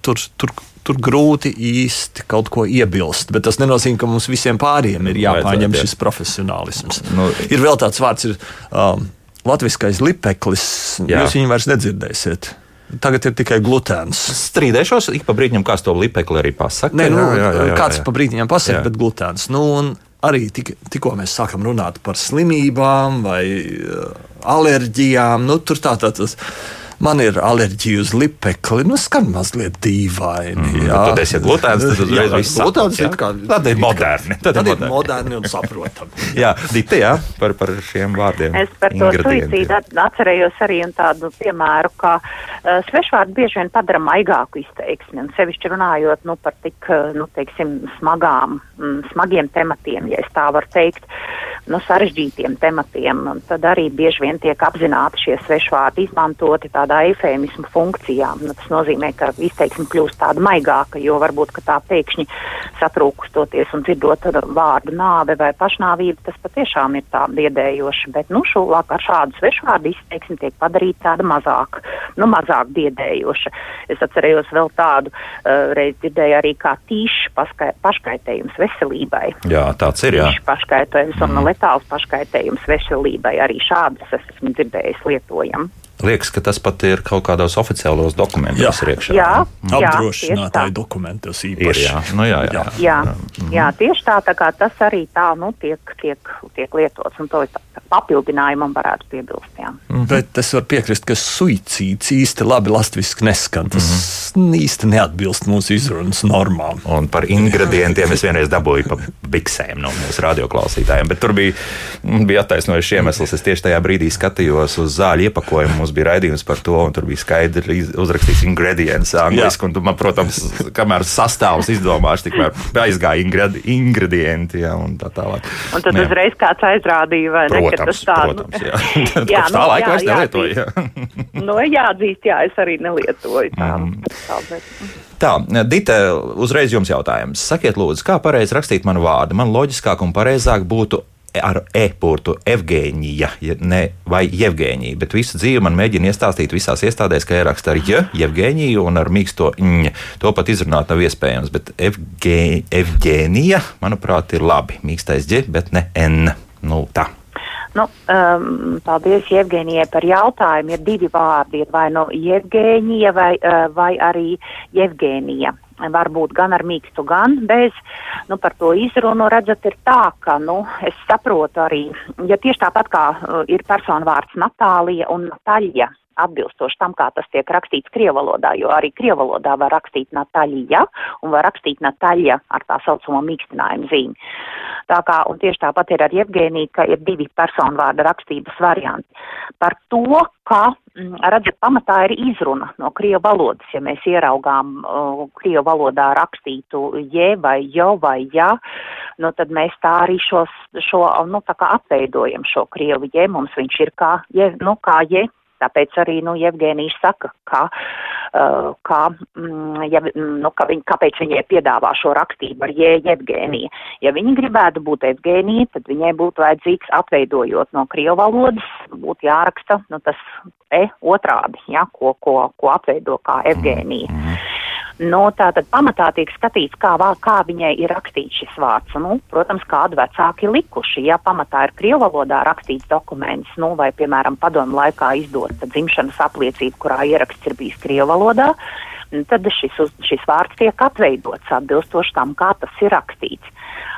tur, tur tur grūti īsti kaut ko iebilst. Bet tas nenozīmē, ka mums visiem pāriem ir jāpārņem šis profesionālisms. Nu, ir vēl tāds vārds, ir um, latviskais lipeklis. Jā. Jūs viņu vairs nedzirdēsiet. Tagad ir tikai glutēns. Strīdēšos, ik pa brīdim kāds to lipekli arī pasakā. Nē, nu, jā, jā, jā, jā, kāds jā. pa brīdim pasakā, bet glutēns. Nu, arī tik, tikko mēs sākam runāt par slimībām vai uh, alerģijām, nu, tur tā tā tas. tā man ir alerģija uz lipekli. Nu, skan mazliet dīvaini. Mm, jā, tad es esmu glutēns, tad uzreiz viss glutēns ir kā. Tad ir moderni. Tad, tad ir moderni un saprotami. <laughs> jā, Dita, jā, par, par šiem vārdiem. Es par to suicīdu atcerējos arī tādu piemēru, ka uh, svešvārdi bieži vien padara maigāku izteiksmi, un sevišķi runājot nu, par tik, uh, nu, teiksim, smagām, mm, smagiem tematiem, ja es tā varu teikt, nu, sarežģītiem tematiem, tad arī bieži vien tiek apzināti šie svešvārdi izmantoti tādā eifēmismu funkcijā. Nu, tas nozīmē, ka izteiksme kļūst tāda maigāka, jo varbūt tā pēkšņi satrūkstoties un dzirdot vārdu nāve vai pašnāvība, tas patiešām ir tā biedējoši. Bet nu, šulāk ar šādu svešvārdu izteiksmi tiek padarīta tāda mazāk, nu, mazāk biedējoša. Es atcerējos vēl tādu uh, reizi dzirdēju arī kā tīšs paškaitējums veselībai. Jā, tāds ir. Tīšs paškaitējums mm. un letāls paškaitējums veselībai arī šādas esmu dzirdējis lietojam. Liekas, ka tas pat ir kaut kādos oficiālos dokumentos jā. iekšā. Jā, jā apdrošinātāju dokumentos īpaši. Ir, jā. Nu, jā, jā. Jā. Jā. Mhm. jā, tieši tā, tā kā tas arī tā nu, tiek, tiek, tiek lietots, un to papildinājumam varētu piebilst. Jā. Mhm. Bet es varu piekrist, ka suicīds īsti labi latviski neskan. Tas, mm -hmm īsti neatbilst mūsu izrunas normām. Un par ingredientiem es vienreiz dabūju pa biksēm no mūsu radioklausītājiem, bet tur bija, bija attaisnojuši iemesls. Es tieši tajā brīdī skatījos uz zāļu iepakojumu, mums bija raidījums par to, un tur bija skaidri uzrakstīts ingredients angliski, un tu man, protams, kamēr sastāvs izdomāšu, tikmēr aizgāja ingredi ingredienti, jā, un tā tālāk. Un tad jā. uzreiz kāds aizrādīja, vai protams, ne, ka tas tā, protams, jā. <laughs> <laughs> jā, nu, tā laika vairs nelietoju. Jā. nu, jāatzīst, jā, es arī nelietoju tā. Mm. Tā, bet... Tā, Dita, uzreiz jums jautājums. Sakiet, lūdzu, kā pareizi rakstīt manu vārdu? Man loģiskāk un pareizāk būtu ar e-portu Evgēnija ne, vai Jevgēnija, bet visu dzīvi man mēģina iestāstīt visās iestādēs, ka ieraksta ar J, Jevgēniju un ar mīksto ņ. To pat izrunāt nav iespējams, bet Evgē, Evgēnija, manuprāt, ir labi. Mīkstais J, bet ne N. Nu, tā. Nu, um, paldies Jevgenijai par jautājumu. Ir divi vārdi, vai nu no Jevgenija vai, uh, vai arī Jevgenija. Varbūt gan ar mīkstu, gan bez. Nu, par to izrunu redzat, ir tā, ka, nu, es saprotu arī, ja tieši tāpat kā uh, ir personu vārds Natālija un Nataļa, atbilstoši tam, kā tas tiek rakstīts krievalodā, jo arī krievalodā var rakstīt Nataļa un var rakstīt Nataļa ar tā saucamo mīkstinājumu zīmi. Tā kā, un tieši tāpat ir ar Jevgēniju, ka ir divi personu vārda rakstības varianti. Par to, ka, mm, redzat, pamatā ir izruna no krievu valodas. Ja mēs ieraugām uh, krievu valodā rakstītu je vai jo vai ja, nu tad mēs tā arī šos, šo, nu tā kā apveidojam šo krievu je, mums viņš ir kā je, nu kā je Tāpēc arī nu, Jevģīnijas saka, ka, uh, ka, mm, ja, nu, ka viņ, kāpēc viņai piedāvā šo rakstību ar Jevģīniju. Ja viņa gribētu būt Evgēnija, tad viņai būtu vajadzīgs atveidojot no krievu valodas, būtu jāraksta nu, tas e otrādi, ja, ko, ko, ko apveido kā Evgēnija. Mm -hmm. Nu, Tātad pamatā tiek skatīts, kā, kā viņai ir rakstīts šis vārds. Nu, protams, kādu vecāki likuši. Ja pamatā ir krievu valodā rakstīts dokuments, nu, vai, piemēram, padomu laikā izdota dzimšanas apliecība, kurā ieraksts ir bijis krievu valodā, tad šis, šis vārds tiek atveidots atbilstoši tam, kā tas ir rakstīts.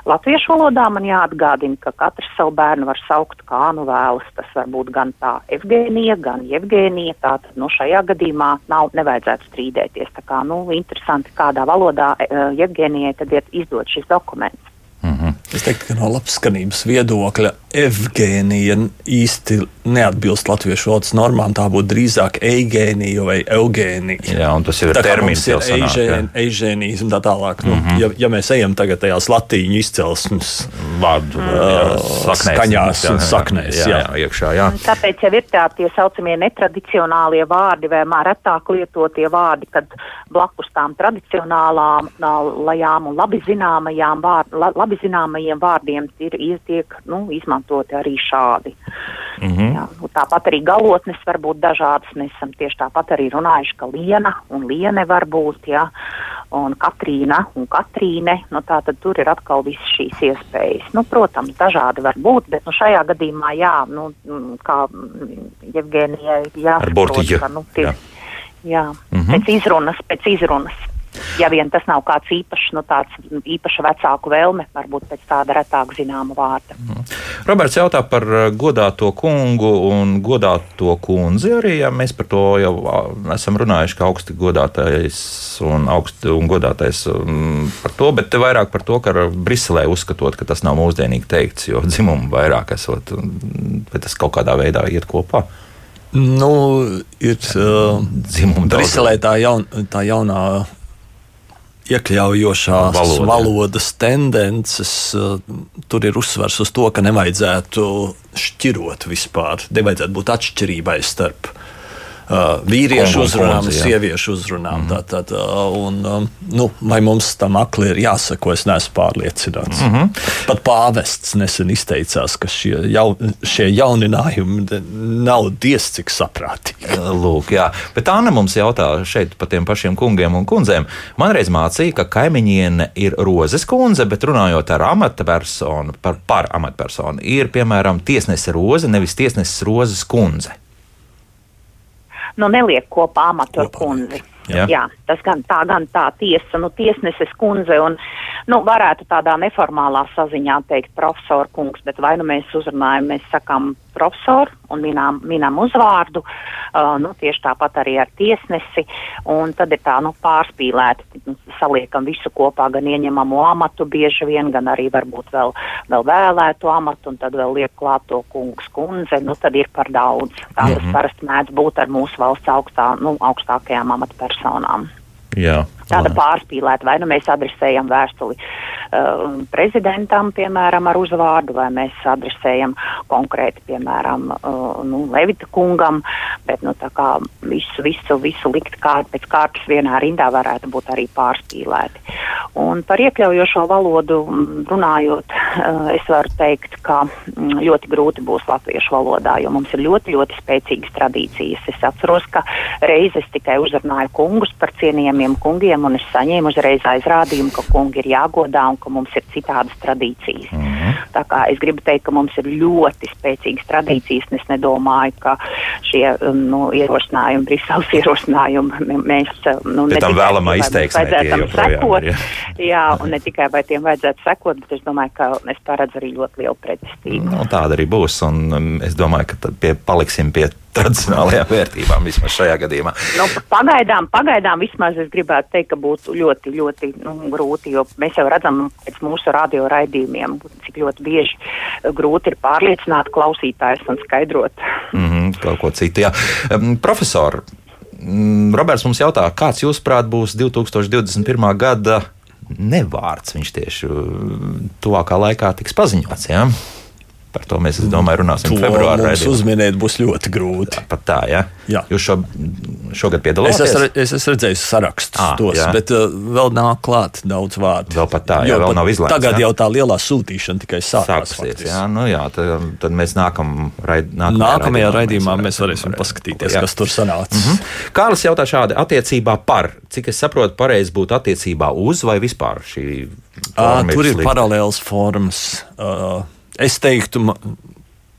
Latviešu valodā man jāatgādina, ka katrs savu bērnu var saukt kā nu vēlas. Tas var būt gan tā Evgēnija, gan Jevgēnija. Tātad, nu, šajā gadījumā nav nevajadzētu strīdēties. Tā kā, nu, interesanti, kādā valodā uh, Jevgēnijai tad ir izdot šis dokuments. Es teiktu, ka no labskanības viedokļa Evgēnija īsti neatbilst latviešu valodas normām. Tā būtu drīzāk eigēnija vai eugēnija. Jā, un tas ir termins, kas ir eigēnijas un tā tālāk. Mm -hmm. nu, mhm. ja, ja mēs ejam tagad tajās latīņu izcelsmes vārdu uh, skaņās un saknēs, jā, jā, jā, iekšā, jā. Tāpēc jau ir tā tie saucamie netradicionālie vārdi vai retāk lietotie vārdi, kad blakus tām tradicionālām lajām un labi zināmajām, vārd, labi zināmajiem vārdiem ir, ir tiek nu, izmantoti arī šādi. Mm -hmm. Jā, nu, tāpat arī galotnes var būt dažādas. Mēs esam tieši tāpat arī runājuši, ka liena un liene var būt, jā, un Katrīna un Katrīne. Nu, tā tad tur ir atkal visas šīs iespējas. Nu, protams, dažādi var būt, bet nu, šajā gadījumā, jā, nu, kā Jevgenijai jāsaprot, ka, nu, tie, jā. Jā, mm -hmm. pēc izrunas, pēc izrunas. Ja vien tas nav kāds īpašs, nu, tāds īpaša vecāku vēlme, varbūt pēc tāda retāk zināma vārda. Mm. Roberts jautā par uh, godāto kungu un godāto kundzi arī, ja mēs par to jau esam runājuši, ka augsti godātais un augsti un godātais um, par to, bet te vairāk par to, ka Briselē uzskatot, ka tas nav mūsdienīgi teikts, jo dzimumu vairāk esot, vai tas kaut kādā veidā iet kopā. Nu, ir uh, Briselē tā, jaun, tā jaunā iekļaujošās Valoda. valodas tendences, uh, tur ir uzsvers uz to, ka nevajadzētu šķirot vispār. Nevajadzētu būt atšķirībai starp vīriešu Kongu, uzrunām, konzi, sieviešu uzrunām. Mm. Tā, tā, tā, un, nu, vai mums tam akli ir jāsako, es neesmu pārliecināts. Mm -hmm. Pat pāvests nesen izteicās, ka šie, jau, šie jauninājumi nav diez cik saprātīgi. Lūk, jā. Bet Anna mums jautā šeit par tiem pašiem kungiem un kundzēm. Man reiz mācīja, ka kaimiņiene ir rozes kundze, bet runājot ar amatpersonu, par, par amatpersonu, ir piemēram tiesnese roze, nevis tiesneses rozes kundze nu, neliek kopā amatu ar kundzi. Jā. Jā, tas gan tā, gan tā tiesa, nu, tiesneses kundze un nu, varētu tādā neformālā saziņā teikt profesor kungs, bet vai nu mēs uzrunājam, mēs sakām profesoru un minām, minām uzvārdu, uh, nu, tieši tāpat arī ar tiesnesi, un tad ir tā, nu, pārspīlēti, nu, saliekam visu kopā, gan ieņemamo amatu bieži vien, gan arī varbūt vēl, vēl vēlēto amatu, un tad vēl liek klāt to kungs, kundze, nu, tad ir par daudz. Tā tas mm -hmm. parasti mēdz būt ar mūsu valsts augstā, nu, augstākajām amatpersonām. Jā. Tāda pārspīlēta, vai nu mēs adresējam vēstuli prezidentam, piemēram, ar uzvārdu, vai mēs adresējam konkrēti, piemēram, uh, nu, Levita kungam, bet nu, visu, visu, visu likt kā, pēc kārtas vienā rindā varētu būt arī pārspīlēti. Un par iekļaujošo valodu runājot, uh, es varu teikt, ka mm, ļoti grūti būs latviešu valodā, jo mums ir ļoti, ļoti spēcīgas tradīcijas. Es atceros, ka reizes tikai uzrunāju kungus par cienījamiem kungiem, un es saņēmu uzreiz aizrādījumu, ka kungi ir jāgodā un ka mums ir citādas tradīcijas. Mm -hmm. Tā kā es gribu teikt, ka mums ir ļoti spēcīgas tradīcijas, un es nedomāju, ka šie um, nu, ierosinājumi, Briseles ierosinājumi, mēs nu, ne tam vēlamā izteiksmē vajadzētu sekot. Jā. jā, un ne tikai vai tiem vajadzētu sekot, bet es domāju, ka es paredzu arī ļoti lielu pretestību. Nu, tāda arī būs, un um, es domāju, ka tad pie, paliksim pie tradicionālajām vērtībām vismaz šajā gadījumā? Nu, pagaidām, pagaidām vismaz es gribētu teikt, ka būtu ļoti, ļoti nu, grūti, jo mēs jau redzam pēc mūsu radio raidījumiem, cik ļoti bieži grūti ir pārliecināt klausītājus un skaidrot. Mm -hmm, kaut ko citu, jā. Um, profesor, Roberts mums jautā, kāds jūsuprāt būs 2021. gada nevārds? Viņš tieši tuvākā laikā tiks paziņots. Ja? Par to mēs, es domāju, runāsim to februārī. Mums uzminēt būs ļoti grūti. Pat tā, ja? jā. Jūs šo, šogad piedalāties? Es esmu, es esmu redzējis sarakstus à, tos, jā. bet uh, vēl nāk klāt daudz vārdu. Vēl pat tā, jā, vēl nav izlēmts. Tagad jā? jau tā lielā sūtīšana tikai sākās. Sāksies, jā, nu jā, tad, tad mēs nākam, raid, nākamajā, nākamajā raidījumā mēs varēsim paskatīties, jā. kas tur sanāca. Mm -hmm. Kārlis jautā šādi attiecībā par, cik es saprotu, pareizi būtu attiecībā uz vai vispār šī. À, tur ir paralēls formas. Uh, es teiktu,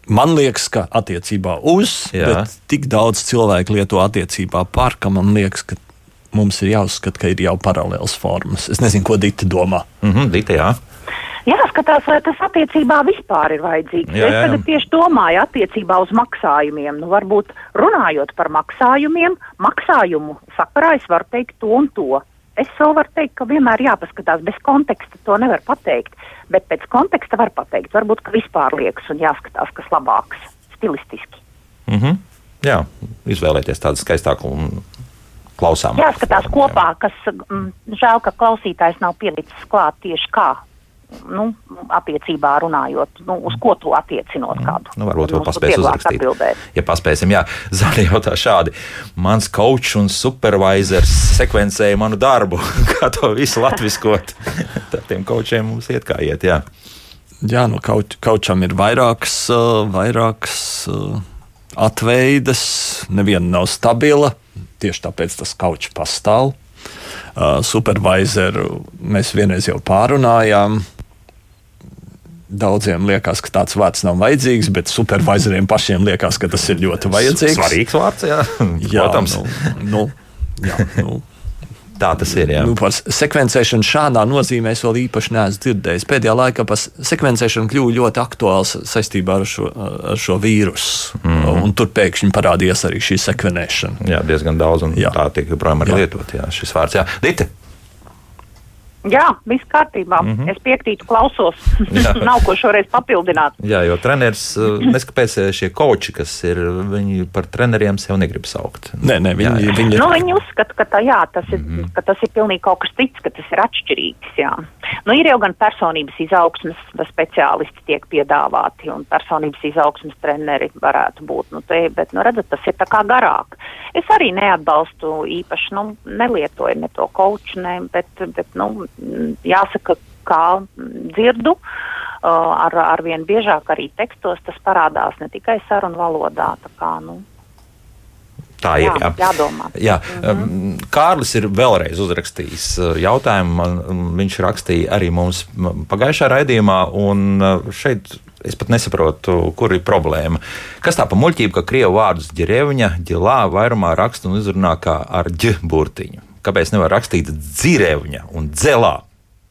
man liekas, ka attiecībā uz, Jā. bet tik daudz cilvēku lieto attiecībā par, ka man liekas, ka mums ir jāuzskata, ka ir jau paralēls formas. Es nezinu, ko Dita domā. Mm -hmm, Dita, jā. Jāskatās, vai tas attiecībā vispār ir vajadzīgs. Jā, jā. Es tagad tieši domāju attiecībā uz maksājumiem. Nu, varbūt runājot par maksājumiem, maksājumu sakarā es varu teikt to un to. Es vēl varu teikt, ka vienmēr jāpaskatās bez konteksta, to nevar pateikt, bet pēc konteksta var pateikt. Varbūt, ka vispār liekas un jāskatās, kas labāks stilistiski. Mm -hmm. Jā, izvēlēties tādu skaistāku un klausāmu. Jāskatās kopā, kas mm, žēl, ka klausītājs nav pielicis klāt tieši kā nu, attiecībā runājot, nu, uz ko to attiecinot mm. kādu. Nu, varbūt to paspēs uzrakstīt. Atbildēt. Ja paspēsim, jā, <laughs> Zani jautā šādi. Mans coach un supervisors sekvencēja manu darbu. <laughs> Kā to visu latviskot? <laughs> Tad tiem coachiem mums iet kā iet, jā. Jā, nu, kaut, kaučam ir vairākas, vairākas atveidas, neviena nav stabila, tieši tāpēc tas kaučs pastāv. Supervisoru mēs vienreiz jau pārunājām. Daudziem liekas, ka tāds vārds nav vajadzīgs, bet supervizoriem pašiem liekas, ka tas ir ļoti vajadzīgs. Svarīgs vārds, jā. <laughs> jā Protams. Nu, nu, jā, nu. Tā tas ir. Jā. Nu, par sekvencēšanu šādā nozīmē es vēl īpaši neesmu dzirdējis. Pēdējā laikā par sekvencēšanu kļuva ļoti aktuāls saistībā ar šo, ar šo vīrusu. Mm -hmm. Un tur pēkšņi parādījās arī šī sekvenēšana. Jā, diezgan daudz, un jā. tā tiek joprojām arī lietot. Šis vārds, jā. Dite. Jā, viss kārtībā. Mm -hmm. Es piekrītu, klausos. <laughs> Nav ko šoreiz papildināt. Jā, jo treneris, <laughs> eh, neskapēc eh, šie koči, kas ir, viņi par treneriem sev negrib saukt. Nē, nē, viņi, jā, jā. viņi, nu, viņi uzskata, ka, tā, jā, tas ir, mm -hmm. ka tas ir pilnīgi kaut kas cits, ka tas ir atšķirīgs. Jā. Nu, ir jau gan personības izaugsmes speciālisti tiek piedāvāti, un personības izaugsmes treneri varētu būt. Nu, te, bet, nu, redzat, tas ir tā kā garāk. Es arī neatbalstu īpaši, nu, nelietoju ne to koču, ne, bet, bet nu, jāsaka, kā dzirdu, ar, ar vien biežāk arī tekstos tas parādās ne tikai sarunu valodā. Kā, nu, Tā ir. Jā, jādomā. Jā. Mhm. Kārlis ir vēlreiz uzrakstījis jautājumu. Viņš rakstīja arī mums pagājušā raidījumā, un šeit es pat nesaprotu, kur ir problēma. Kas tā pa muļķību, ka krievu vārdus ģerevņa, ģilā vairumā raksta un izrunā kā ar ģ burtiņu? Kāpēc nevar rakstīt dzirevņa un dzelā?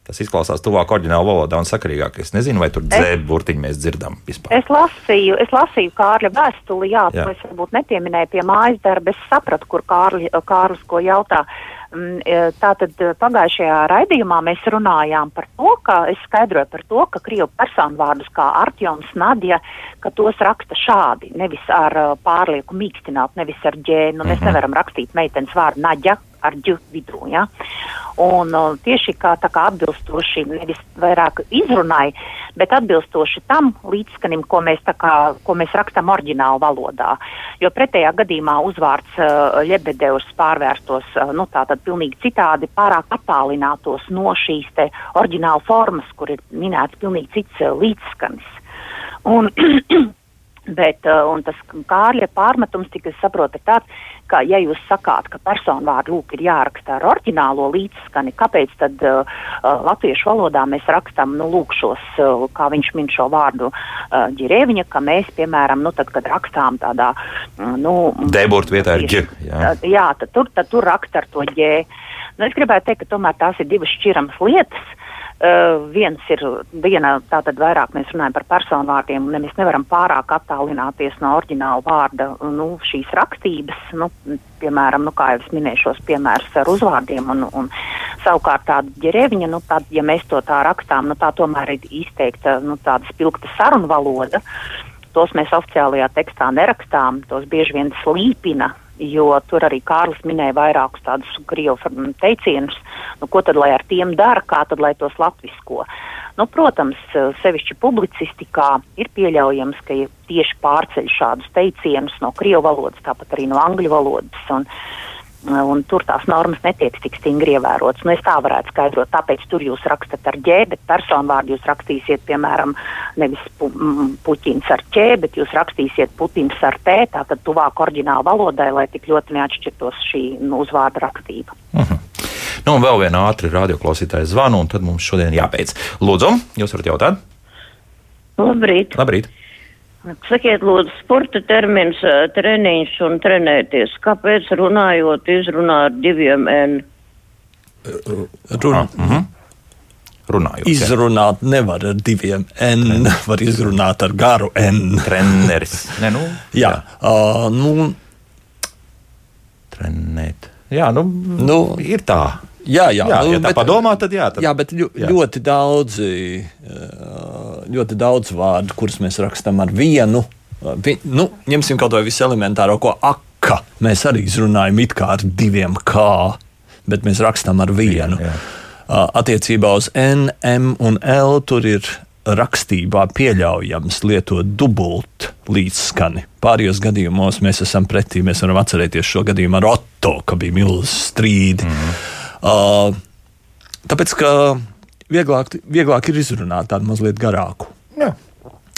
Tas izklausās tuvāk oriģināla valodā un sakarīgāk. Es nezinu, vai tur dzēbu burtiņu mēs dzirdam vispār. Es lasīju, es lasīju Kārļa vēstuli, jā, jā. to es varbūt nepieminēju pie mājas darba. Es sapratu, kur Kārli, Kārlis ko jautā. Mm, e, tātad e, pagājušajā raidījumā mēs runājām par to, ka es skaidroju par to, ka krievu personu vārdus kā Artjoms, Nadja, ka tos raksta šādi, nevis ar e, pārlieku mīkstināt, nevis ar ģēnu. Mēs mhm. nevaram rakstīt meitenes vārdu Nadja, ar ģu vidū. Ja? Un uh, tieši kā, kā atbilstoši nevis vairāk izrunai, bet atbilstoši tam līdzskanim, ko mēs, kā, ko mēs rakstam oriģinālu valodā. Jo pretējā gadījumā uzvārds uh, Ļebedevs pārvērstos uh, nu, tātad pilnīgi citādi, pārāk attālinātos no šīs te oriģināla formas, kur ir minēts pilnīgi cits uh, līdzskanis. Un, <clears throat> Bet uh, tas kārļa pārmetums, cik es saprotu, ir tāds, ka, ja jūs sakāt, ka personu vārdu lūk ir jāraksta ar oriģinālo līdzskani, kāpēc tad uh, latviešu valodā mēs rakstam, nu, lūk, šos, uh, kā viņš min šo vārdu uh, ģirēviņa, ka mēs, piemēram, nu, tad, kad rakstām tādā, uh, nu. Debort vietā ir ģi, jā. Jā, tad tur, tad tur raksta ar to ģē. Nu, es gribētu teikt, ka tomēr tās ir divas šķiramas lietas. Uh, viens ir viena, tātad vairāk mēs runājam par personu vārdiem, un mēs nevaram pārāk attālināties no oriģināla vārda, nu, šīs rakstības, nu, piemēram, nu, kā jau es minēju šos piemērus ar uzvārdiem, un, un savukārt tāda ģerēviņa, nu, tad, ja mēs to tā rakstām, nu, tā tomēr ir izteikta, nu, tāda spilgta sarunu valoda, tos mēs oficiālajā tekstā nerakstām, tos bieži vien slīpina jo tur arī Kārlis minēja vairākus tādus krievu teicienus, nu, ko tad lai ar tiem dara, kā tad lai tos latvisko. Nu, protams, sevišķi publicistikā ir pieļaujams, ka tieši pārceļ šādus teicienus no krievu valodas, tāpat arī no angļu valodas. Un, un tur tās normas netiek tik stingri ievērotas. Nu, es tā varētu skaidrot, tāpēc tur jūs rakstat ar ģē, bet personu vārdu jūs rakstīsiet, piemēram, nevis pu, m, puķins ar ķē, bet jūs rakstīsiet putins ar tē, tātad tuvāk oriģināla valodai, lai tik ļoti neatšķirtos šī nu, uzvārda rakstība. Uh mhm. -huh. Nu, un vēl viena ātra radioklausītāja zvana, un tad mums šodien jābeidz. Lūdzu, jūs varat jautāt? Labrīt! Labrīt. Sakiet, lūdzu, sporta termins, treniņš un trenēties. Kāpēc runājot, izrunā ar diviem N? Run... Ah, uh -huh. Runājot, Izrunāt jā. nevar ar diviem N, var izrunāt ar garu N. Treneris. <laughs> Ne, nu, jā, jā. Uh, nu. Trenēt. Jā, nu, nu, ir tā. Jā, jā, jā nu, ja tā bet, padomā, tad jā. Tad, jā, bet ļo, jā. ļoti daudzi, ļoti daudz vārdu, kurus mēs rakstām ar vienu. Vi, nu, ņemsim kaut vai viselementārāko aka. Mēs arī izrunājam it kā ar diviem kā, bet mēs rakstām ar vienu. Jā, jā. Attiecībā uz N, M un L tur ir rakstībā pieļaujams lietot dubult līdzskani. Pārējos gadījumos mēs esam pretī. Mēs varam atcerēties šo gadījumu ar Otto, ka bija milzīgs strīds. Mm. Uh, tāpēc, ka vieglāk, vieglāk ir izrunāt tādu mazliet garāku. Jā.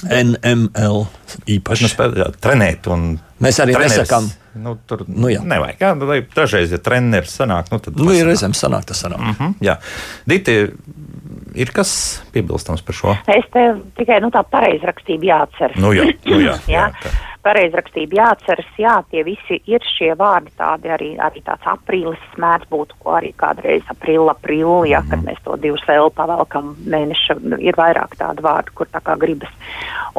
NML īpaši. Nu, spēl, jā, trenēt un Mēs arī treneris, nesakām. Nu, tur nu, jā. nevajag. Jā, nu, dažreiz, ja treneris sanāk, nu, tad. Nu, ir reizēm sanāk, tas sanāk. Mm -hmm, jā. Diti, ir kas piebilstams par šo? Es te tikai nu, tā pareizrakstību jāatceras. Nu, jā, nu, jā, <laughs> jā, jā pareizrakstība jāatceras, jā, tie visi ir šie vārdi, tādi arī, arī tāds aprīlis mēdz būt, ko arī kādreiz aprīla, aprīla, jā, kad mhm. mēs to divus vēl pavelkam mēneša, ir vairāk tādu vārdu, kur tā kā gribas,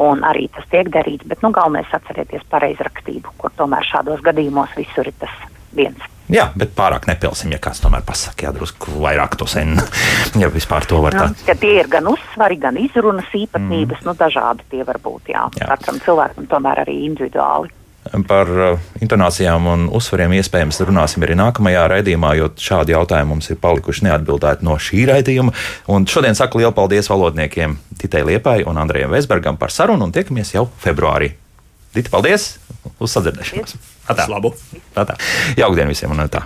un arī tas tiek darīts, bet, nu, galvenais atcerieties pareizrakstību, kur tomēr šādos gadījumos visur ir tas viens. Jā, bet pārāk nepilsim, ja kāds tomēr pasakā, jā, drusku vairāk to sen, <laughs> ja vispār to var tā. Ja tie ir gan uzsvari, gan izrunas īpatnības, mm. nu dažādi tie var būt, jā. jā. Katram cilvēkam tomēr arī individuāli. Par uh, intonācijām un uzsvariem iespējams runāsim arī nākamajā raidījumā, jo šādi jautājumi mums ir palikuši neatbildēti no šī raidījuma. Un šodien saku lielu paldies valodniekiem Titai Liepai un Andrejam Vesbergam par sarunu un tiekamies jau februārī. Dita, paldies! Uz sadzirdēšanos! Atā. Labu! Atā. Jaukdien visiem un tā!